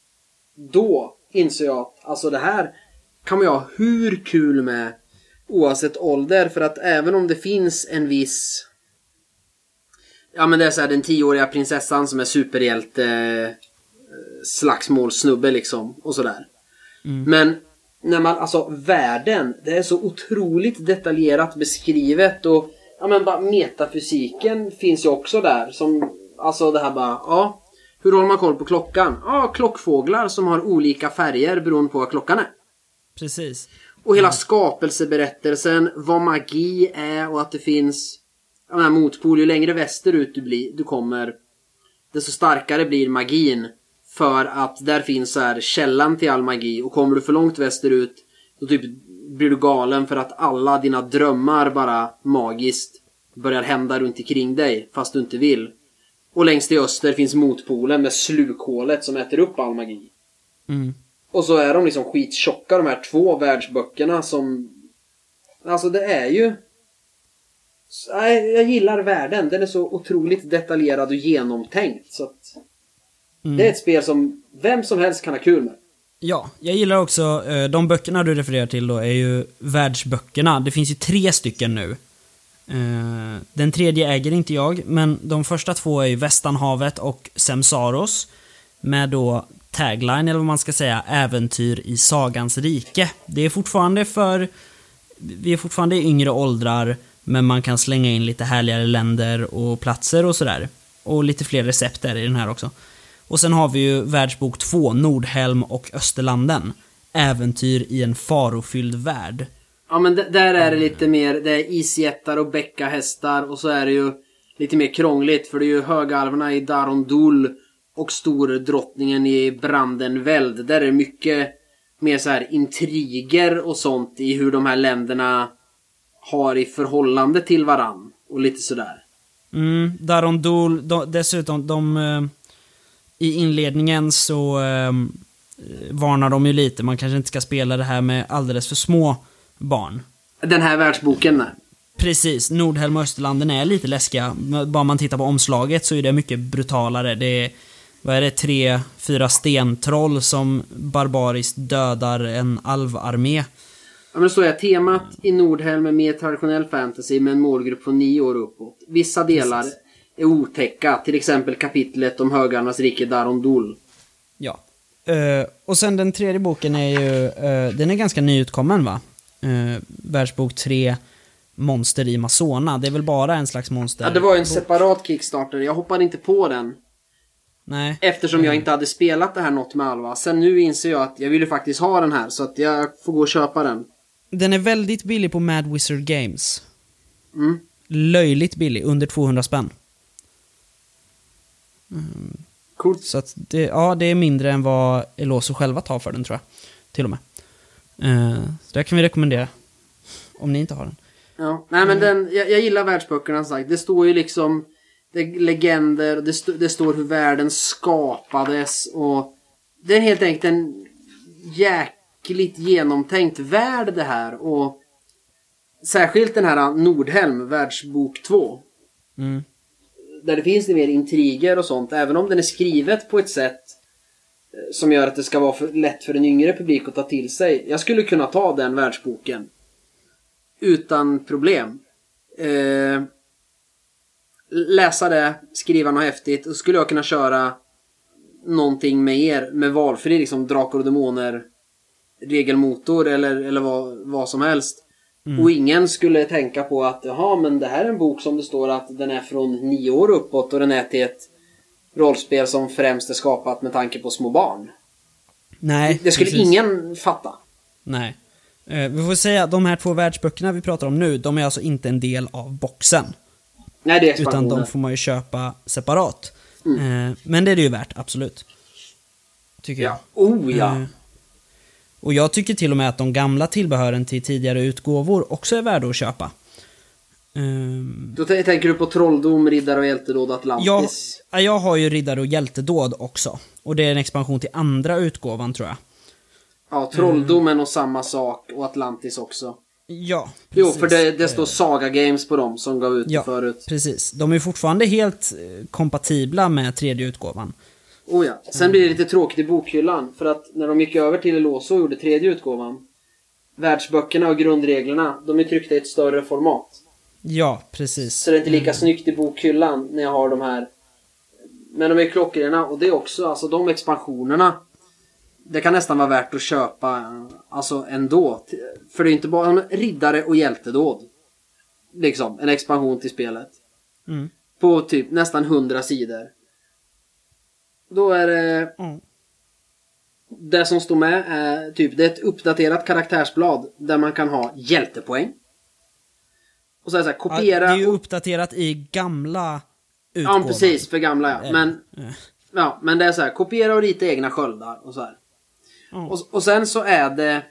[SPEAKER 2] Då inser jag att alltså det här kan man ju ha hur kul med oavsett ålder. För att även om det finns en viss Ja men det är så här den tioåriga prinsessan som är superhjälte eh, slagsmålsnubbe liksom och sådär. Men när man, alltså världen, det är så otroligt detaljerat beskrivet och ja men bara metafysiken finns ju också där som, alltså det här bara, ja. Hur håller man koll på klockan? Ja, klockfåglar som har olika färger beroende på vad klockan är.
[SPEAKER 1] Precis.
[SPEAKER 2] Och hela skapelseberättelsen, vad magi är och att det finns jag menar, motpol. Ju längre västerut du, blir, du kommer, desto starkare blir magin. För att där finns så här källan till all magi. Och kommer du för långt västerut, då typ blir du galen för att alla dina drömmar bara magiskt börjar hända runt omkring dig, fast du inte vill. Och längst i öster finns motpolen med slukhålet som äter upp all magi.
[SPEAKER 1] Mm.
[SPEAKER 2] Och så är de liksom skittjocka de här två världsböckerna som... Alltså det är ju... Nej, jag gillar världen. Den är så otroligt detaljerad och genomtänkt. Så att...
[SPEAKER 1] Mm.
[SPEAKER 2] Det är ett spel som vem som helst kan ha kul med.
[SPEAKER 1] Ja, jag gillar också, eh, de böckerna du refererar till då är ju världsböckerna. Det finns ju tre stycken nu. Eh, den tredje äger inte jag, men de första två är ju Västanhavet och Semsaros. Med då tagline, eller vad man ska säga, Äventyr i Sagans rike. Det är fortfarande för... Vi är fortfarande i yngre åldrar, men man kan slänga in lite härligare länder och platser och sådär. Och lite fler recept är det i den här också. Och sen har vi ju Världsbok 2, Nordhelm och Österlanden. Äventyr i en farofylld värld.
[SPEAKER 2] Ja men där är det lite mer, det är isjättar och bäckahästar och så är det ju lite mer krångligt för det är ju högalverna i Darondul och stordrottningen i Brandenveld. Där är det mycket mer så här intriger och sånt i hur de här länderna har i förhållande till varann. Och lite sådär.
[SPEAKER 1] Mm, Darondul, de, dessutom, de... Eh, I inledningen så eh, varnar de ju lite, man kanske inte ska spela det här med alldeles för små barn.
[SPEAKER 2] Den här världsboken.
[SPEAKER 1] Precis, Nordhelm och Österlanden är lite läskiga. Bara man tittar på omslaget så är det mycket brutalare. Det är, vad är det, tre, fyra stentroll som barbariskt dödar en alvarmé.
[SPEAKER 2] Ja men står jag, temat i Nordhelm är mer traditionell fantasy med en målgrupp från nio år uppåt. Vissa delar
[SPEAKER 1] Precis.
[SPEAKER 2] är otäcka, till exempel kapitlet om högarnas rike Darondul.
[SPEAKER 1] Ja. Eh, och sen den tredje boken är ju, eh, den är ganska nyutkommen va? Uh, Världsbok 3, Monster i Masona. Det är väl bara en slags monster?
[SPEAKER 2] Ja, det var ju en separat Kickstarter. Jag hoppade inte på den.
[SPEAKER 1] Nej.
[SPEAKER 2] Eftersom jag inte hade spelat det här något med Alva. Sen nu inser jag att jag ville faktiskt ha den här. Så att jag får gå och köpa den.
[SPEAKER 1] Den är väldigt billig på Mad Wizard Games.
[SPEAKER 2] Mm.
[SPEAKER 1] Löjligt billig, under 200 spänn.
[SPEAKER 2] Coolt.
[SPEAKER 1] Så att det, ja, det är mindre än vad Eloso själva tar för den tror jag. Till och med. Uh, så det kan vi rekommendera. Om ni inte har den.
[SPEAKER 2] Ja. Nej men den, jag, jag gillar världsböckerna som sagt. Det står ju liksom det är legender, det, st- det står hur världen skapades och det är helt enkelt en jäkligt genomtänkt värld det här och särskilt den här Nordhelm, världsbok 2.
[SPEAKER 1] Mm.
[SPEAKER 2] Där det finns lite mer intriger och sånt, även om den är skrivet på ett sätt eh, som gör att det ska vara för lätt för en yngre publik att ta till sig. Jag skulle kunna ta den världsboken utan problem. Eh, läsa det, skriva något häftigt och så skulle jag kunna köra någonting med er med valfri liksom Drakar och Demoner regelmotor eller, eller vad, vad som helst. Och ingen skulle tänka på att jaha men det här är en bok som det står att den är från nio år uppåt och den är till ett rollspel som främst är skapat med tanke på små barn.
[SPEAKER 1] Nej,
[SPEAKER 2] Det skulle
[SPEAKER 1] precis.
[SPEAKER 2] ingen fatta.
[SPEAKER 1] Nej. Eh, vi får säga att de här två världsböckerna vi pratar om nu, de är alltså inte en del av boxen.
[SPEAKER 2] Nej, det är
[SPEAKER 1] Utan de får man ju köpa separat. Eh, men det är det ju värt, absolut. Tycker jag.
[SPEAKER 2] Ja. Oh ja.
[SPEAKER 1] Eh, Och jag tycker till och med att de gamla tillbehören till tidigare utgåvor också är värda att köpa. Ehm,
[SPEAKER 2] Då t- tänker du på Trolldom, Riddare och Hjältedåd Atlantis.
[SPEAKER 1] ja, jag har ju Riddare och Hjältedåd också. Och det är en expansion till andra utgåvan tror jag.
[SPEAKER 2] Ja, Trolldom är nog samma sak och Atlantis också.
[SPEAKER 1] Ja,
[SPEAKER 2] Jo,
[SPEAKER 1] precis.
[SPEAKER 2] för det, det står Saga Games på dem som gav ut
[SPEAKER 1] Ja,
[SPEAKER 2] förut.
[SPEAKER 1] precis. De är fortfarande helt eh, kompatibla med tredje utgåvan.
[SPEAKER 2] Oh ja. Sen blir det lite tråkigt i bokhyllan. För att när de gick över till Eloso och gjorde tredje utgåvan. Världsböckerna och grundreglerna, de är tryckta i ett större format.
[SPEAKER 1] Ja, precis.
[SPEAKER 2] Så det är inte lika snyggt i bokhyllan när jag har de här. Men de är klockrena och det är också, alltså de expansionerna. det kan nästan vara värt att köpa alltså ändå. För det är inte bara riddare och hjältedåd. Liksom, en expansion till spelet.
[SPEAKER 1] Mm.
[SPEAKER 2] På typ nästan 100 sidor. Då är det...
[SPEAKER 1] Mm.
[SPEAKER 2] Det som står med är typ, det är ett uppdaterat karaktärsblad där man kan ha hjältepoäng. Och så så här,
[SPEAKER 1] Ja,
[SPEAKER 2] kopiera...
[SPEAKER 1] det är ju uppdaterat i gamla
[SPEAKER 2] Ja,
[SPEAKER 1] utgåvan.
[SPEAKER 2] precis. För gamla ja.
[SPEAKER 1] Eller,
[SPEAKER 2] Men,
[SPEAKER 1] eh,
[SPEAKER 2] ja, men det är så här, kopiera och rita egna sköldar och så här.
[SPEAKER 1] Ja.
[SPEAKER 2] Och, och sen så är det...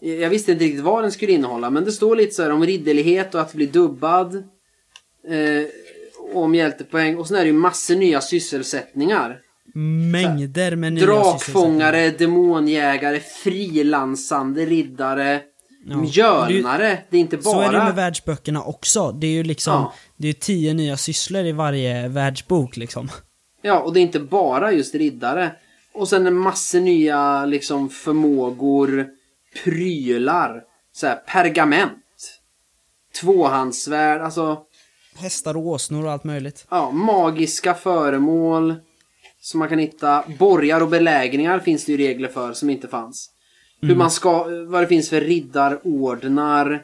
[SPEAKER 2] Jag visste inte riktigt vad den skulle innehålla, men det står lite så här om ridderlighet och att bli dubbad. Eh, om hjältepoäng. Och sen är det ju massor nya sysselsättningar.
[SPEAKER 1] Mängder med nya
[SPEAKER 2] Drakfångare, demonjägare, frilansande riddare,
[SPEAKER 1] Ja.
[SPEAKER 2] mjölnare. Det är inte
[SPEAKER 1] Så är det med
[SPEAKER 2] bara...
[SPEAKER 1] världsböckerna också. Det är ju liksom,
[SPEAKER 2] Ja.
[SPEAKER 1] det är tio nya sysslor i varje världsbok liksom.
[SPEAKER 2] Ja, och det är inte bara just riddare. Och sen en massa nya liksom förmågor, prylar, så här, pergament, tvåhandsvärd, alltså
[SPEAKER 1] Hästar och åsnor och allt möjligt.
[SPEAKER 2] ja, magiska föremål som man kan hitta. Borgar och belägringar finns det ju regler för som inte fanns. Hur man ska, vad det finns för riddarordnar,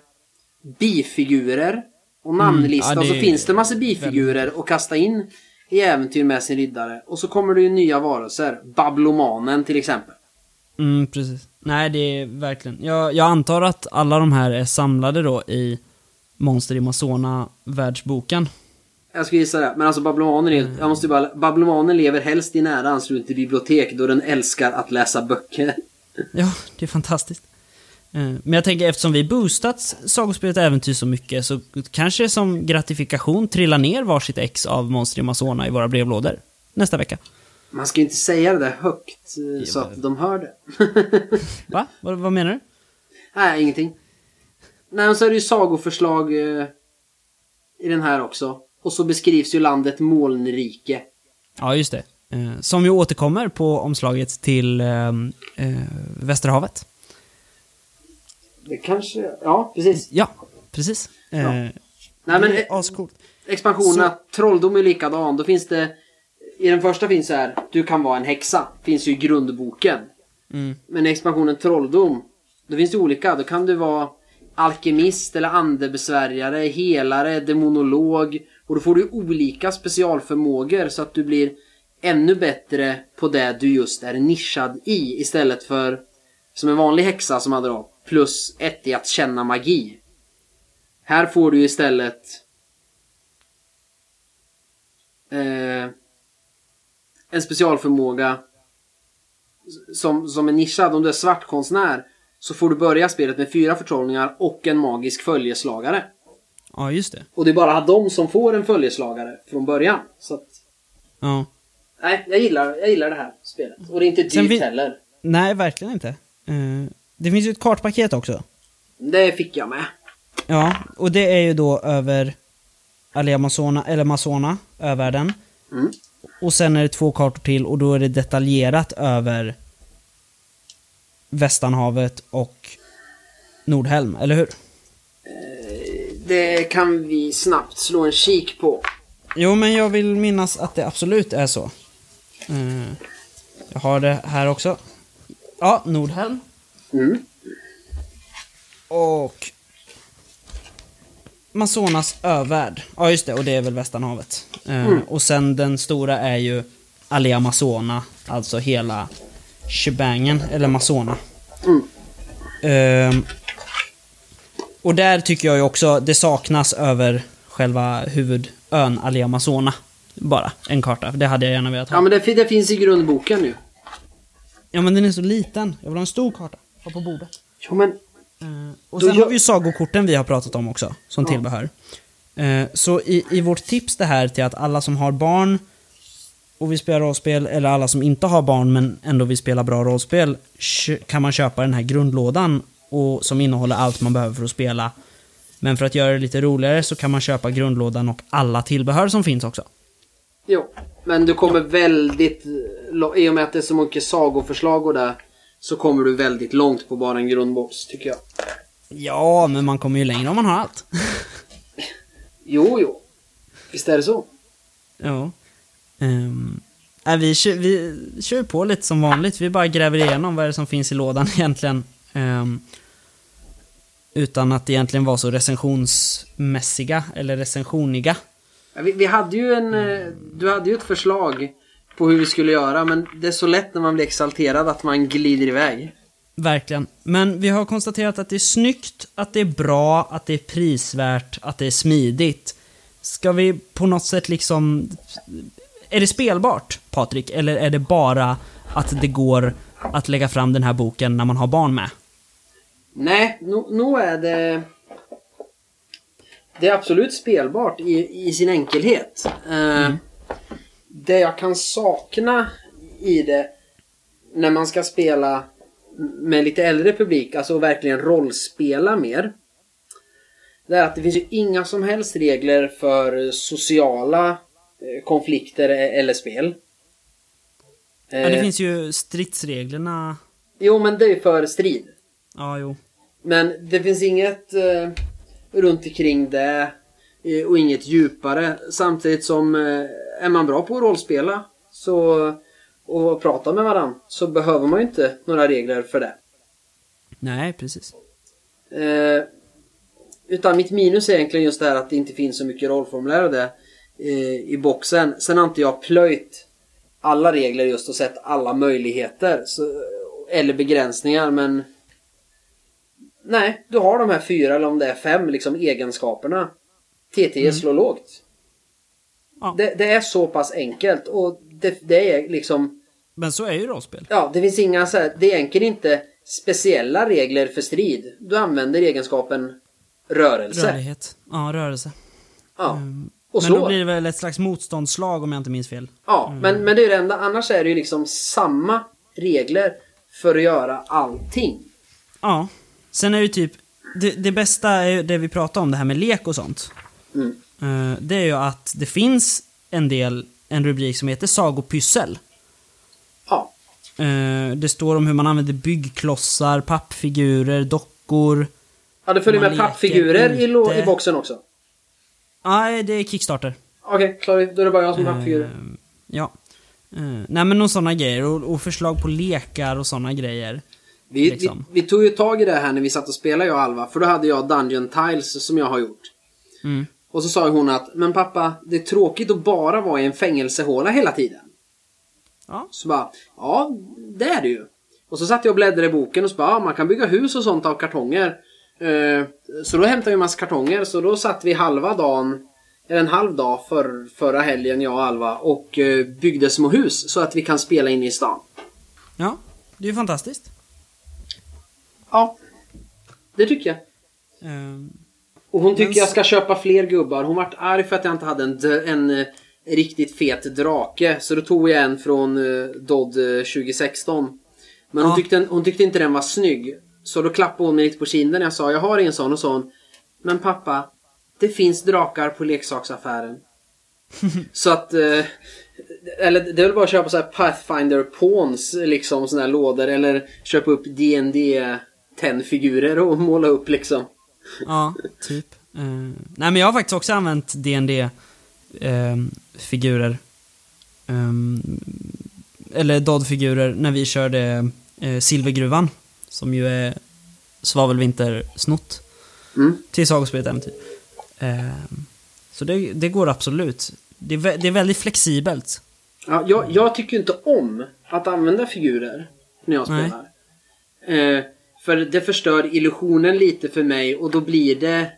[SPEAKER 2] bifigurer och namnlista.
[SPEAKER 1] Ja, det
[SPEAKER 2] och så finns det massa bifigurer att kasta in i äventyr med sin riddare. Och så kommer det ju nya varelser. Bablomanen till exempel.
[SPEAKER 1] Mm, precis. Nej, det är verkligen... Jag, jag antar att alla de här är samlade då i Monster i Masona-världsboken.
[SPEAKER 2] Jag skulle gissa det. Men alltså Bablomanen, är, jag måste bara, Bablomanen lever helst i nära anslutning till bibliotek då den älskar att läsa böcker.
[SPEAKER 1] Ja, det är fantastiskt. Eh, Men jag tänker eftersom vi boostat Sagospelet Äventyr så mycket så kanske som gratifikation trilla ner varsitt ex av Monster i Masona i våra brevlådor nästa vecka.
[SPEAKER 2] Man ska ju inte säga det där högt eh, så att de hör det.
[SPEAKER 1] Va? Vad, vad menar du?
[SPEAKER 2] Nej, ingenting. Nej, och så är det ju sagoförslag eh, i den här också. Och så beskrivs ju landet Molnrike.
[SPEAKER 1] Ja, just det. Eh, Som ju återkommer på omslaget till eh, eh, Västerhavet.
[SPEAKER 2] Det kanske... Ja, precis.
[SPEAKER 1] Ja, precis. Eh,
[SPEAKER 2] Ja. Nej,
[SPEAKER 1] det
[SPEAKER 2] men
[SPEAKER 1] är
[SPEAKER 2] eh,
[SPEAKER 1] ascoolt.
[SPEAKER 2] expansionerna, trolldom är likadan. Då finns det... I den första finns så här, du kan vara en häxa. Finns ju i grundboken.
[SPEAKER 1] Mm.
[SPEAKER 2] Men i expansionen trolldom, då finns det olika. Då kan du vara alkemist eller andebesvärjare, helare, demonolog. Och då får du olika specialförmågor så att du blir ännu bättre på det du just är nischad i. Istället för som en vanlig häxa som hade då plus ett i att känna magi. Här får du istället eh, en specialförmåga som, som är nischad. Om du är svartkonstnär så får du börja spelet med fyra förtrollningar och en magisk följeslagare.
[SPEAKER 1] Ja, just det.
[SPEAKER 2] Och det är bara de som får en följeslagare från början. Så att,
[SPEAKER 1] Ja.
[SPEAKER 2] Nej, jag gillar, jag gillar det här spelet. Och det är inte dyrt
[SPEAKER 1] vi-
[SPEAKER 2] heller.
[SPEAKER 1] Nej, verkligen inte. Eh, det finns ju ett kartpaket också.
[SPEAKER 2] Det fick jag med.
[SPEAKER 1] Ja, och det är ju då över Alea Masona, eller Masona, övärlden.
[SPEAKER 2] Mm.
[SPEAKER 1] Och sen är det två kartor till och då är det detaljerat över Västanhavet och Nordhelm, eller hur?
[SPEAKER 2] Det kan vi snabbt slå en kik på.
[SPEAKER 1] Jo, men jag vill minnas att det absolut är så. Jag har det här också. Ja, Nordhelm.
[SPEAKER 2] Mm.
[SPEAKER 1] Och Masonas övärld. Ja, just det. Och det är väl Västanhavet. Eh, Och sen den stora är ju Alea Masona. Alltså hela shebangen, eller Masona.
[SPEAKER 2] Mm.
[SPEAKER 1] Ehm, och där tycker jag ju också, det saknas över själva huvudön Alea Masona. Bara en karta. Det hade jag gärna velat ha.
[SPEAKER 2] Ja men det, det finns i grundboken nu.
[SPEAKER 1] Ja men den är så liten. Jag vill ha en stor karta. Ha på bordet.
[SPEAKER 2] Jo men
[SPEAKER 1] Eh, och sen har vi ju sagokorten vi har pratat om också, som tillbehör. Eh, så i, i vårt tips det här till att alla som har barn och vill spela rollspel, eller alla som inte har barn men ändå vill spela bra rollspel, kan man köpa den här grundlådan och, som innehåller allt man behöver för att spela. Men för att göra det lite roligare så kan man köpa grundlådan och alla tillbehör som finns också.
[SPEAKER 2] Jo, men du kommer väldigt... I och med att det är så mycket sagoförslag och det så kommer du väldigt långt på bara en grundbox, tycker jag.
[SPEAKER 1] Ja, men man kommer ju längre om man har allt. [LAUGHS]
[SPEAKER 2] Jo, jo. Visst är det så?
[SPEAKER 1] Ja. Ehm, Nej, vi, kör, vi kör på lite som vanligt. Vi bara gräver igenom vad det är som finns i lådan [LAUGHS] egentligen. Ehm, utan att egentligen vara så recensionsmässiga eller recensioniga.
[SPEAKER 2] Vi, vi hade ju en... eh, Du hade ju ett förslag på hur vi skulle göra men det är så lätt när man blir exalterad att man glider iväg.
[SPEAKER 1] Verkligen. Men vi har konstaterat att det är snyggt, att det är bra, att det är prisvärt, att det är smidigt. Ska vi på något sätt liksom... Är det spelbart, Patrik? Eller är det bara att det går att lägga fram den här boken när man har barn med?
[SPEAKER 2] Nej, nog no är det... Det är absolut spelbart i, i sin enkelhet. Eh, Det jag kan sakna i det när man ska spela med lite äldre publik, alltså verkligen rollspela mer. Det är att det finns ju inga som helst regler för sociala eh, konflikter e- eller spel.
[SPEAKER 1] Ja, det
[SPEAKER 2] Eh,
[SPEAKER 1] finns ju stridsreglerna.
[SPEAKER 2] Jo, men det är för strid.
[SPEAKER 1] Ja, jo.
[SPEAKER 2] Men det finns inget eh, runt omkring det eh, och inget djupare. Samtidigt som eh, är man bra på att rollspela så, och prata med varandra så behöver man ju inte några regler för det.
[SPEAKER 1] Nej, precis.
[SPEAKER 2] Eh, utan mitt minus är egentligen just det här att det inte finns så mycket rollformulär och det eh, i boxen. Sen har inte jag plöjt alla regler just och sett alla möjligheter. Så, eller begränsningar men Nej, du har de här fyra eller om det är fem liksom egenskaperna. TT slår lågt.
[SPEAKER 1] Ja.
[SPEAKER 2] Det, det är så pass enkelt och det, det är liksom
[SPEAKER 1] Men så är ju rollspel.
[SPEAKER 2] Ja, det finns inga så här, det är egentligen inte speciella regler för strid. Du använder egenskapen rörelse.
[SPEAKER 1] Rörlighet. Ja, rörelse.
[SPEAKER 2] Ja.
[SPEAKER 1] Mm.
[SPEAKER 2] Och
[SPEAKER 1] Men då
[SPEAKER 2] slår.
[SPEAKER 1] blir det väl ett slags motståndsslag om jag inte minns fel.
[SPEAKER 2] Ja, men, men det är det enda. Annars är det ju liksom samma regler för att göra allting.
[SPEAKER 1] Ja. Sen är det ju typ, det, det bästa är ju det vi pratar om, det här med lek och sånt.
[SPEAKER 2] Mm.
[SPEAKER 1] Eh, det är ju att det finns en del, en rubrik som heter sagopyssel.
[SPEAKER 2] Ja.
[SPEAKER 1] Eh, det står om hur man använder byggklossar, pappfigurer, dockor.
[SPEAKER 2] Ja, det följer med pappfigurer i, lo- i boxen också.
[SPEAKER 1] Nej, det är Kickstarter.
[SPEAKER 2] Okej, klar. Då är det bara jag som har
[SPEAKER 1] Eh,
[SPEAKER 2] pappfigurer.
[SPEAKER 1] ja. Nej men någon sådana grejer. Och, och förslag på lekar och sådana grejer.
[SPEAKER 2] Vi,
[SPEAKER 1] liksom.
[SPEAKER 2] vi, vi tog ju tag i det här när vi satt och spelade jag och Alva. För då hade jag Dungeon Tiles som jag har gjort.
[SPEAKER 1] Mm.
[SPEAKER 2] Och så sa hon att, men pappa, det är tråkigt att bara vara i en fängelsehåla hela tiden.
[SPEAKER 1] Ja.
[SPEAKER 2] Så bara, ja, det är det ju. Och så satt jag och bläddrade i boken och så bara, ja, man kan bygga hus och sånt av kartonger. Eh, så då hämtade vi en massa kartonger, så då satt vi halva dagen, eller en halv dag för, förra helgen, jag och Alva, och eh, byggde små hus så att vi kan spela in i stan.
[SPEAKER 1] Ja, det är ju fantastiskt.
[SPEAKER 2] Ja, det tycker jag.
[SPEAKER 1] Eh,
[SPEAKER 2] Och hon tycker
[SPEAKER 1] Men
[SPEAKER 2] jag ska köpa fler gubbar. Hon vart arg för att jag inte hade en, en eh, riktigt fet drake. Så då tog jag en från uh, Dodd eh, 2016. Men hon,
[SPEAKER 1] Ja.
[SPEAKER 2] tyckte, hon tyckte inte den var snygg. Så då klappade hon mig lite på kinden när jag sa jag har en sån och sån. Men pappa, det finns drakar på leksaksaffären. [LAUGHS] så att... eh, eller det är väl bara att köpa så här Pathfinder Pawns liksom såna här lådor. Eller köpa upp D&D 10-figurer och måla upp liksom.
[SPEAKER 1] Ja, typ. Eh, nej men jag har faktiskt också använt dd figurer Ehm, eller Dodd-figurer när vi körde uh, Silvergruvan. Som ju är svavelvintersnott
[SPEAKER 2] Mm.
[SPEAKER 1] till Sagospelet Äventyr. Så det, det går absolut. Det är, vä- det är väldigt flexibelt.
[SPEAKER 2] Ja, jag, jag tycker inte om att använda figurer när jag spelar. För det förstör illusionen lite för mig och då blir det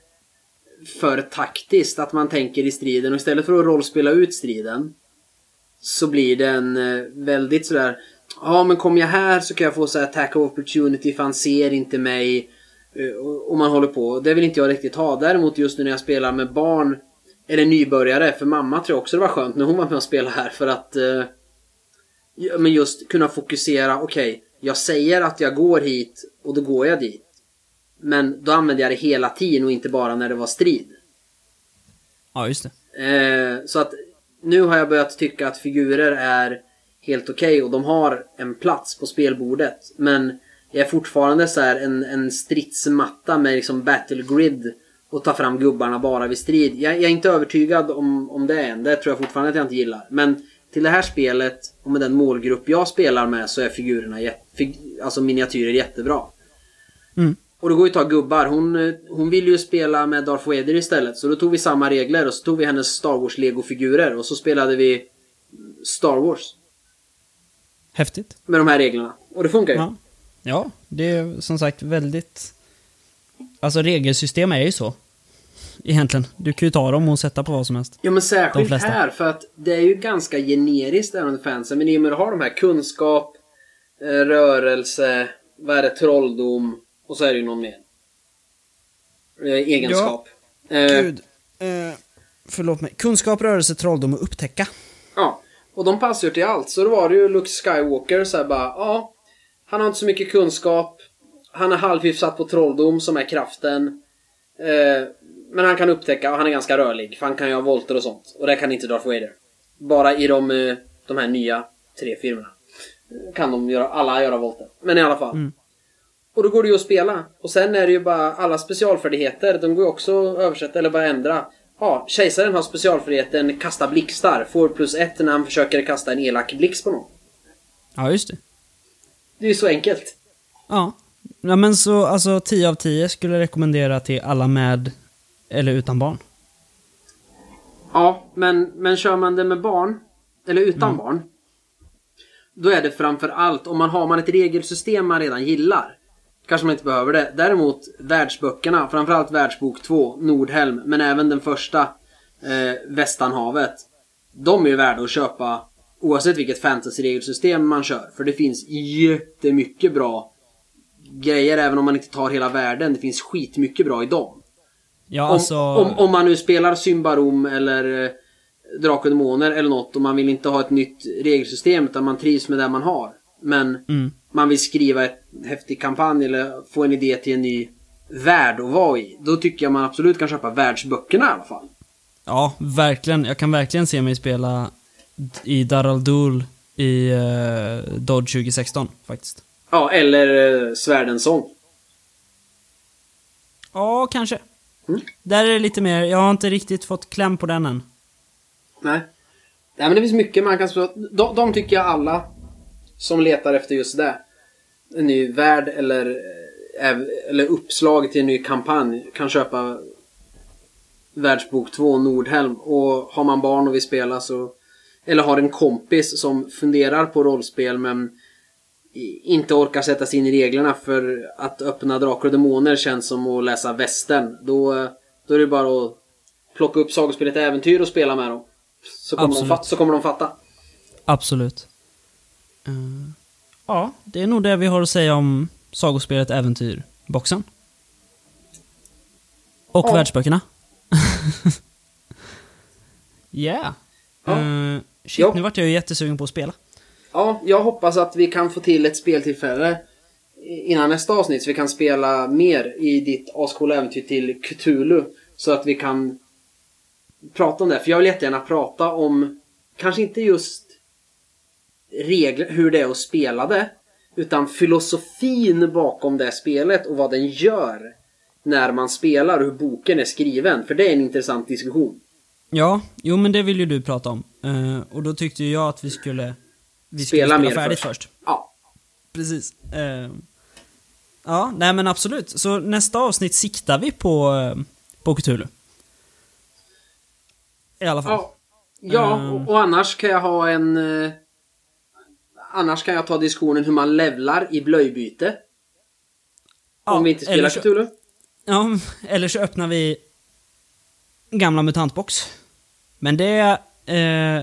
[SPEAKER 2] för taktiskt att man tänker i striden och istället för att rollspela ut striden så blir den eh, väldigt sådär Ja men kommer jag här så kan jag få så här attack of opportunity för han ser inte mig eh, och, man håller på. Det vill inte jag riktigt ha. Däremot just nu när jag spelar med barn eller nybörjare, för mamma tror jag också det var skönt när hon var med och spelade här för att eh, ja, men just kunna fokusera, okej, jag säger att jag går hit och då går jag dit. Men då använder jag det hela tiden och inte bara när det var strid.
[SPEAKER 1] Ja, just det.
[SPEAKER 2] Eh, så att nu har jag börjat tycka att figurer är helt okej och de har en plats på spelbordet. Men jag är fortfarande så här en, en stridsmatta med liksom battle grid och ta fram gubbarna bara vid strid. Jag, jag är inte övertygad om, om det än. Det tror jag fortfarande att jag inte gillar. Men till det här spelet och med den målgrupp jag spelar med så är figurerna, fig, alltså miniatyrer jättebra.
[SPEAKER 1] Mm.
[SPEAKER 2] Och det går ju att ta gubbar. Hon, eh, hon vill ju spela med Darth Vader istället. Så då tog vi samma regler och så tog vi hennes Star Wars Lego-figurer och så spelade vi Star Wars.
[SPEAKER 1] Häftigt.
[SPEAKER 2] Med de här reglerna. Och det funkar ju.
[SPEAKER 1] Ja. ja, det är som sagt väldigt... Alltså regelsystem är ju så. Egentligen. Du kan ju ta dem och sätta på vad som helst.
[SPEAKER 2] Ja men särskilt här för att det är ju ganska generiskt även fansen. Men i och med att du har de här kunskap, eh, rörelse, vad är det, trolldom och så är det ju någon mer. Eh, egenskap. Eh,
[SPEAKER 1] Gud. Eh, förlåt mig. Kunskap, rörelse, trolldom och upptäcka.
[SPEAKER 2] Ja, och de passar ju till allt. Så då var det ju Luke Skywalker så här bara, ja. Han har inte så mycket kunskap. Han är halvhyfsat på trolldom som är kraften. Eh, men han kan upptäcka och han är ganska rörlig. För han kan ju ha volter och sånt. Och det kan inte Darth Vader. Bara i de, eh, de här nya tre filmerna. Kan de göra, alla göra volter. Men i alla fall.
[SPEAKER 1] Mm.
[SPEAKER 2] Och då går det ju att spela. Och sen är det ju bara alla specialfärdigheter. De går ju också att översätta eller bara ändra. Ja, kejsaren har specialfärdigheten kasta blixtar. Får plus ett när han försöker kasta en elak blixt på någon.
[SPEAKER 1] Ja, just det.
[SPEAKER 2] Det är ju så enkelt.
[SPEAKER 1] Ja. ja men så alltså 10 av 10 skulle jag rekommendera till alla med eller utan barn.
[SPEAKER 2] Ja, men, men kör man det med barn, eller utan barn, då är det framför allt, om man har man ett regelsystem man redan gillar, kanske man inte behöver det. Däremot världsböckerna, framförallt världsbok 2, Nordhelm, men även den första, eh, Västanhavet. De är ju värda att köpa oavsett vilket fantasy-regelsystem man kör. För det finns jättemycket bra grejer även om man inte tar hela världen. Det finns skitmycket bra i dem.
[SPEAKER 1] Ja,
[SPEAKER 2] Om,
[SPEAKER 1] alltså...
[SPEAKER 2] om, om man nu spelar Symbarom eller eh, Drakar Demoner eller något och man vill inte ha ett nytt regelsystem utan man trivs med det man har. Men
[SPEAKER 1] Mm.
[SPEAKER 2] man vill skriva ett häftig kampanj eller få en idé till en ny värld att vara i. Då tycker jag man absolut kan köpa världsböckerna i alla fall.
[SPEAKER 1] Ja, verkligen. Jag kan verkligen se mig spela i Daral Dul i uh, Dodge 2016, faktiskt.
[SPEAKER 2] Ja, eller eh, Svärdens sång.
[SPEAKER 1] Ja, kanske.
[SPEAKER 2] Mm.
[SPEAKER 1] Där är det lite mer, jag har inte riktigt fått kläm på den än.
[SPEAKER 2] Nej. Nej men det finns mycket man kan spela. De, de tycker jag alla som letar efter just det. En ny värld eller, eh, eller uppslag till en ny kampanj kan köpa Världsbok 2 Nordhelm. Och har man barn och vill spela så eller har en kompis som funderar på rollspel men inte orkar sätta sig in i reglerna för att öppna Drakar och Demoner känns som att läsa västern. Då, då är det bara att plocka upp sagospelet Äventyr och spela med dem. Så kommer, de,
[SPEAKER 1] Absolut.
[SPEAKER 2] fatta, så kommer de fatta.
[SPEAKER 1] Absolut. Eh, ja, det är nog det vi har att säga om sagospelet Äventyr-boxen. Och
[SPEAKER 2] Ja.
[SPEAKER 1] världsböckerna. [LAUGHS] yeah.
[SPEAKER 2] Ja.
[SPEAKER 1] Eh, shit,
[SPEAKER 2] Ja.
[SPEAKER 1] nu vart jag ju jättesugen på att spela.
[SPEAKER 2] Ja, jag hoppas att vi kan få till ett speltillfälle innan nästa avsnitt så vi kan spela mer i ditt ascoola äventyr till Cthulhu. Så att vi kan prata om det. För jag vill jättegärna prata om, kanske inte just regler, hur det är att spela det. Utan filosofin bakom det spelet och vad den gör när man spelar och hur boken är skriven. För det är en intressant diskussion.
[SPEAKER 1] Ja, jo men det vill ju du prata om. Eh, och då tyckte ju jag att vi skulle... Vi
[SPEAKER 2] Spela
[SPEAKER 1] spela,
[SPEAKER 2] mer
[SPEAKER 1] färdigt
[SPEAKER 2] först.
[SPEAKER 1] först.
[SPEAKER 2] Ja,
[SPEAKER 1] Precis. Eh, ja, nej men absolut. Så nästa avsnitt siktar vi på, eh, på Cthulhu. I alla fall.
[SPEAKER 2] Ja, ja
[SPEAKER 1] Ehm.
[SPEAKER 2] och, och annars kan jag ha en... Eh, annars kan jag ta diskussionen hur man levlar i blöjbyte.
[SPEAKER 1] Ja,
[SPEAKER 2] om vi inte spelar
[SPEAKER 1] så-
[SPEAKER 2] Cthulhu.
[SPEAKER 1] Ja, eller så öppnar vi gamla mutantbox. Men det eh,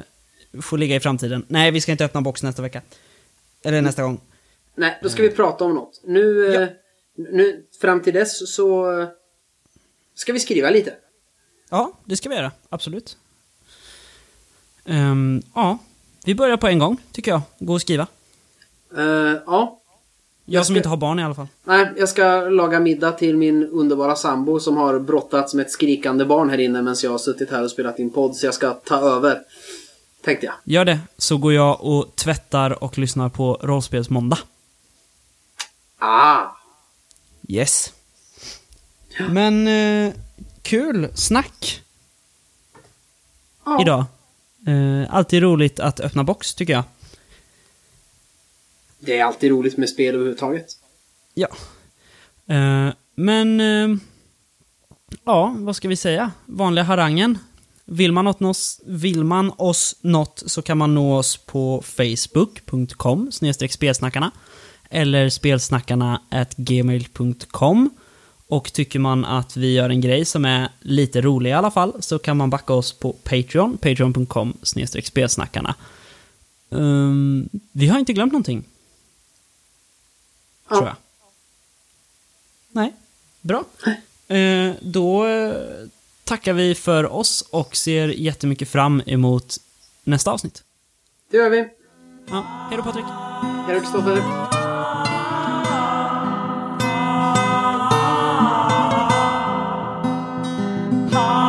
[SPEAKER 1] får ligga i framtiden. Nej, vi ska inte öppna box nästa vecka. Eller nästa gång.
[SPEAKER 2] Nej, då ska vi prata om något. Nu, eh,
[SPEAKER 1] Ja.
[SPEAKER 2] nu fram till dess så eh, ska vi skriva lite.
[SPEAKER 1] Ja, det ska vi göra. Absolut. Ehm, ja, vi börjar på en gång, tycker jag. Gå och skriva.
[SPEAKER 2] Eh, ja,
[SPEAKER 1] Jag som
[SPEAKER 2] ska-
[SPEAKER 1] inte har barn i alla fall.
[SPEAKER 2] nej, jag ska laga middag till min underbara sambo som har brottats med ett skrikande barn här inne medan jag har suttit här och spelat in podd. Så jag ska ta över. Tänkte jag.
[SPEAKER 1] Gör det, så går jag och tvättar och lyssnar på Rollspelsmåndag.
[SPEAKER 2] Ah!
[SPEAKER 1] Yes. Men, eh, kul snack
[SPEAKER 2] Ja.
[SPEAKER 1] idag. Eh, alltid roligt att öppna box, tycker jag.
[SPEAKER 2] Det är alltid roligt med spel överhuvudtaget.
[SPEAKER 1] Ja. Eh, men... Eh, ja, vad ska vi säga? Vanliga harangen. Vill man, något, oss, vill man oss något så kan man nå oss på facebook.com spelsnackarna eller spelsnackarna gmail.com och tycker man att vi gör en grej som är lite rolig i alla fall så kan man backa oss på Patreon, patreon.com spelsnackarna. Um, vi har inte glömt någonting.
[SPEAKER 2] Ja.
[SPEAKER 1] Tror jag. Nej, bra. Eh, då tackar vi för oss och ser jättemycket fram emot nästa avsnitt.
[SPEAKER 2] Det gör vi.
[SPEAKER 1] Ja, hej då Patrik.
[SPEAKER 2] Hej då Kristoffer. heart.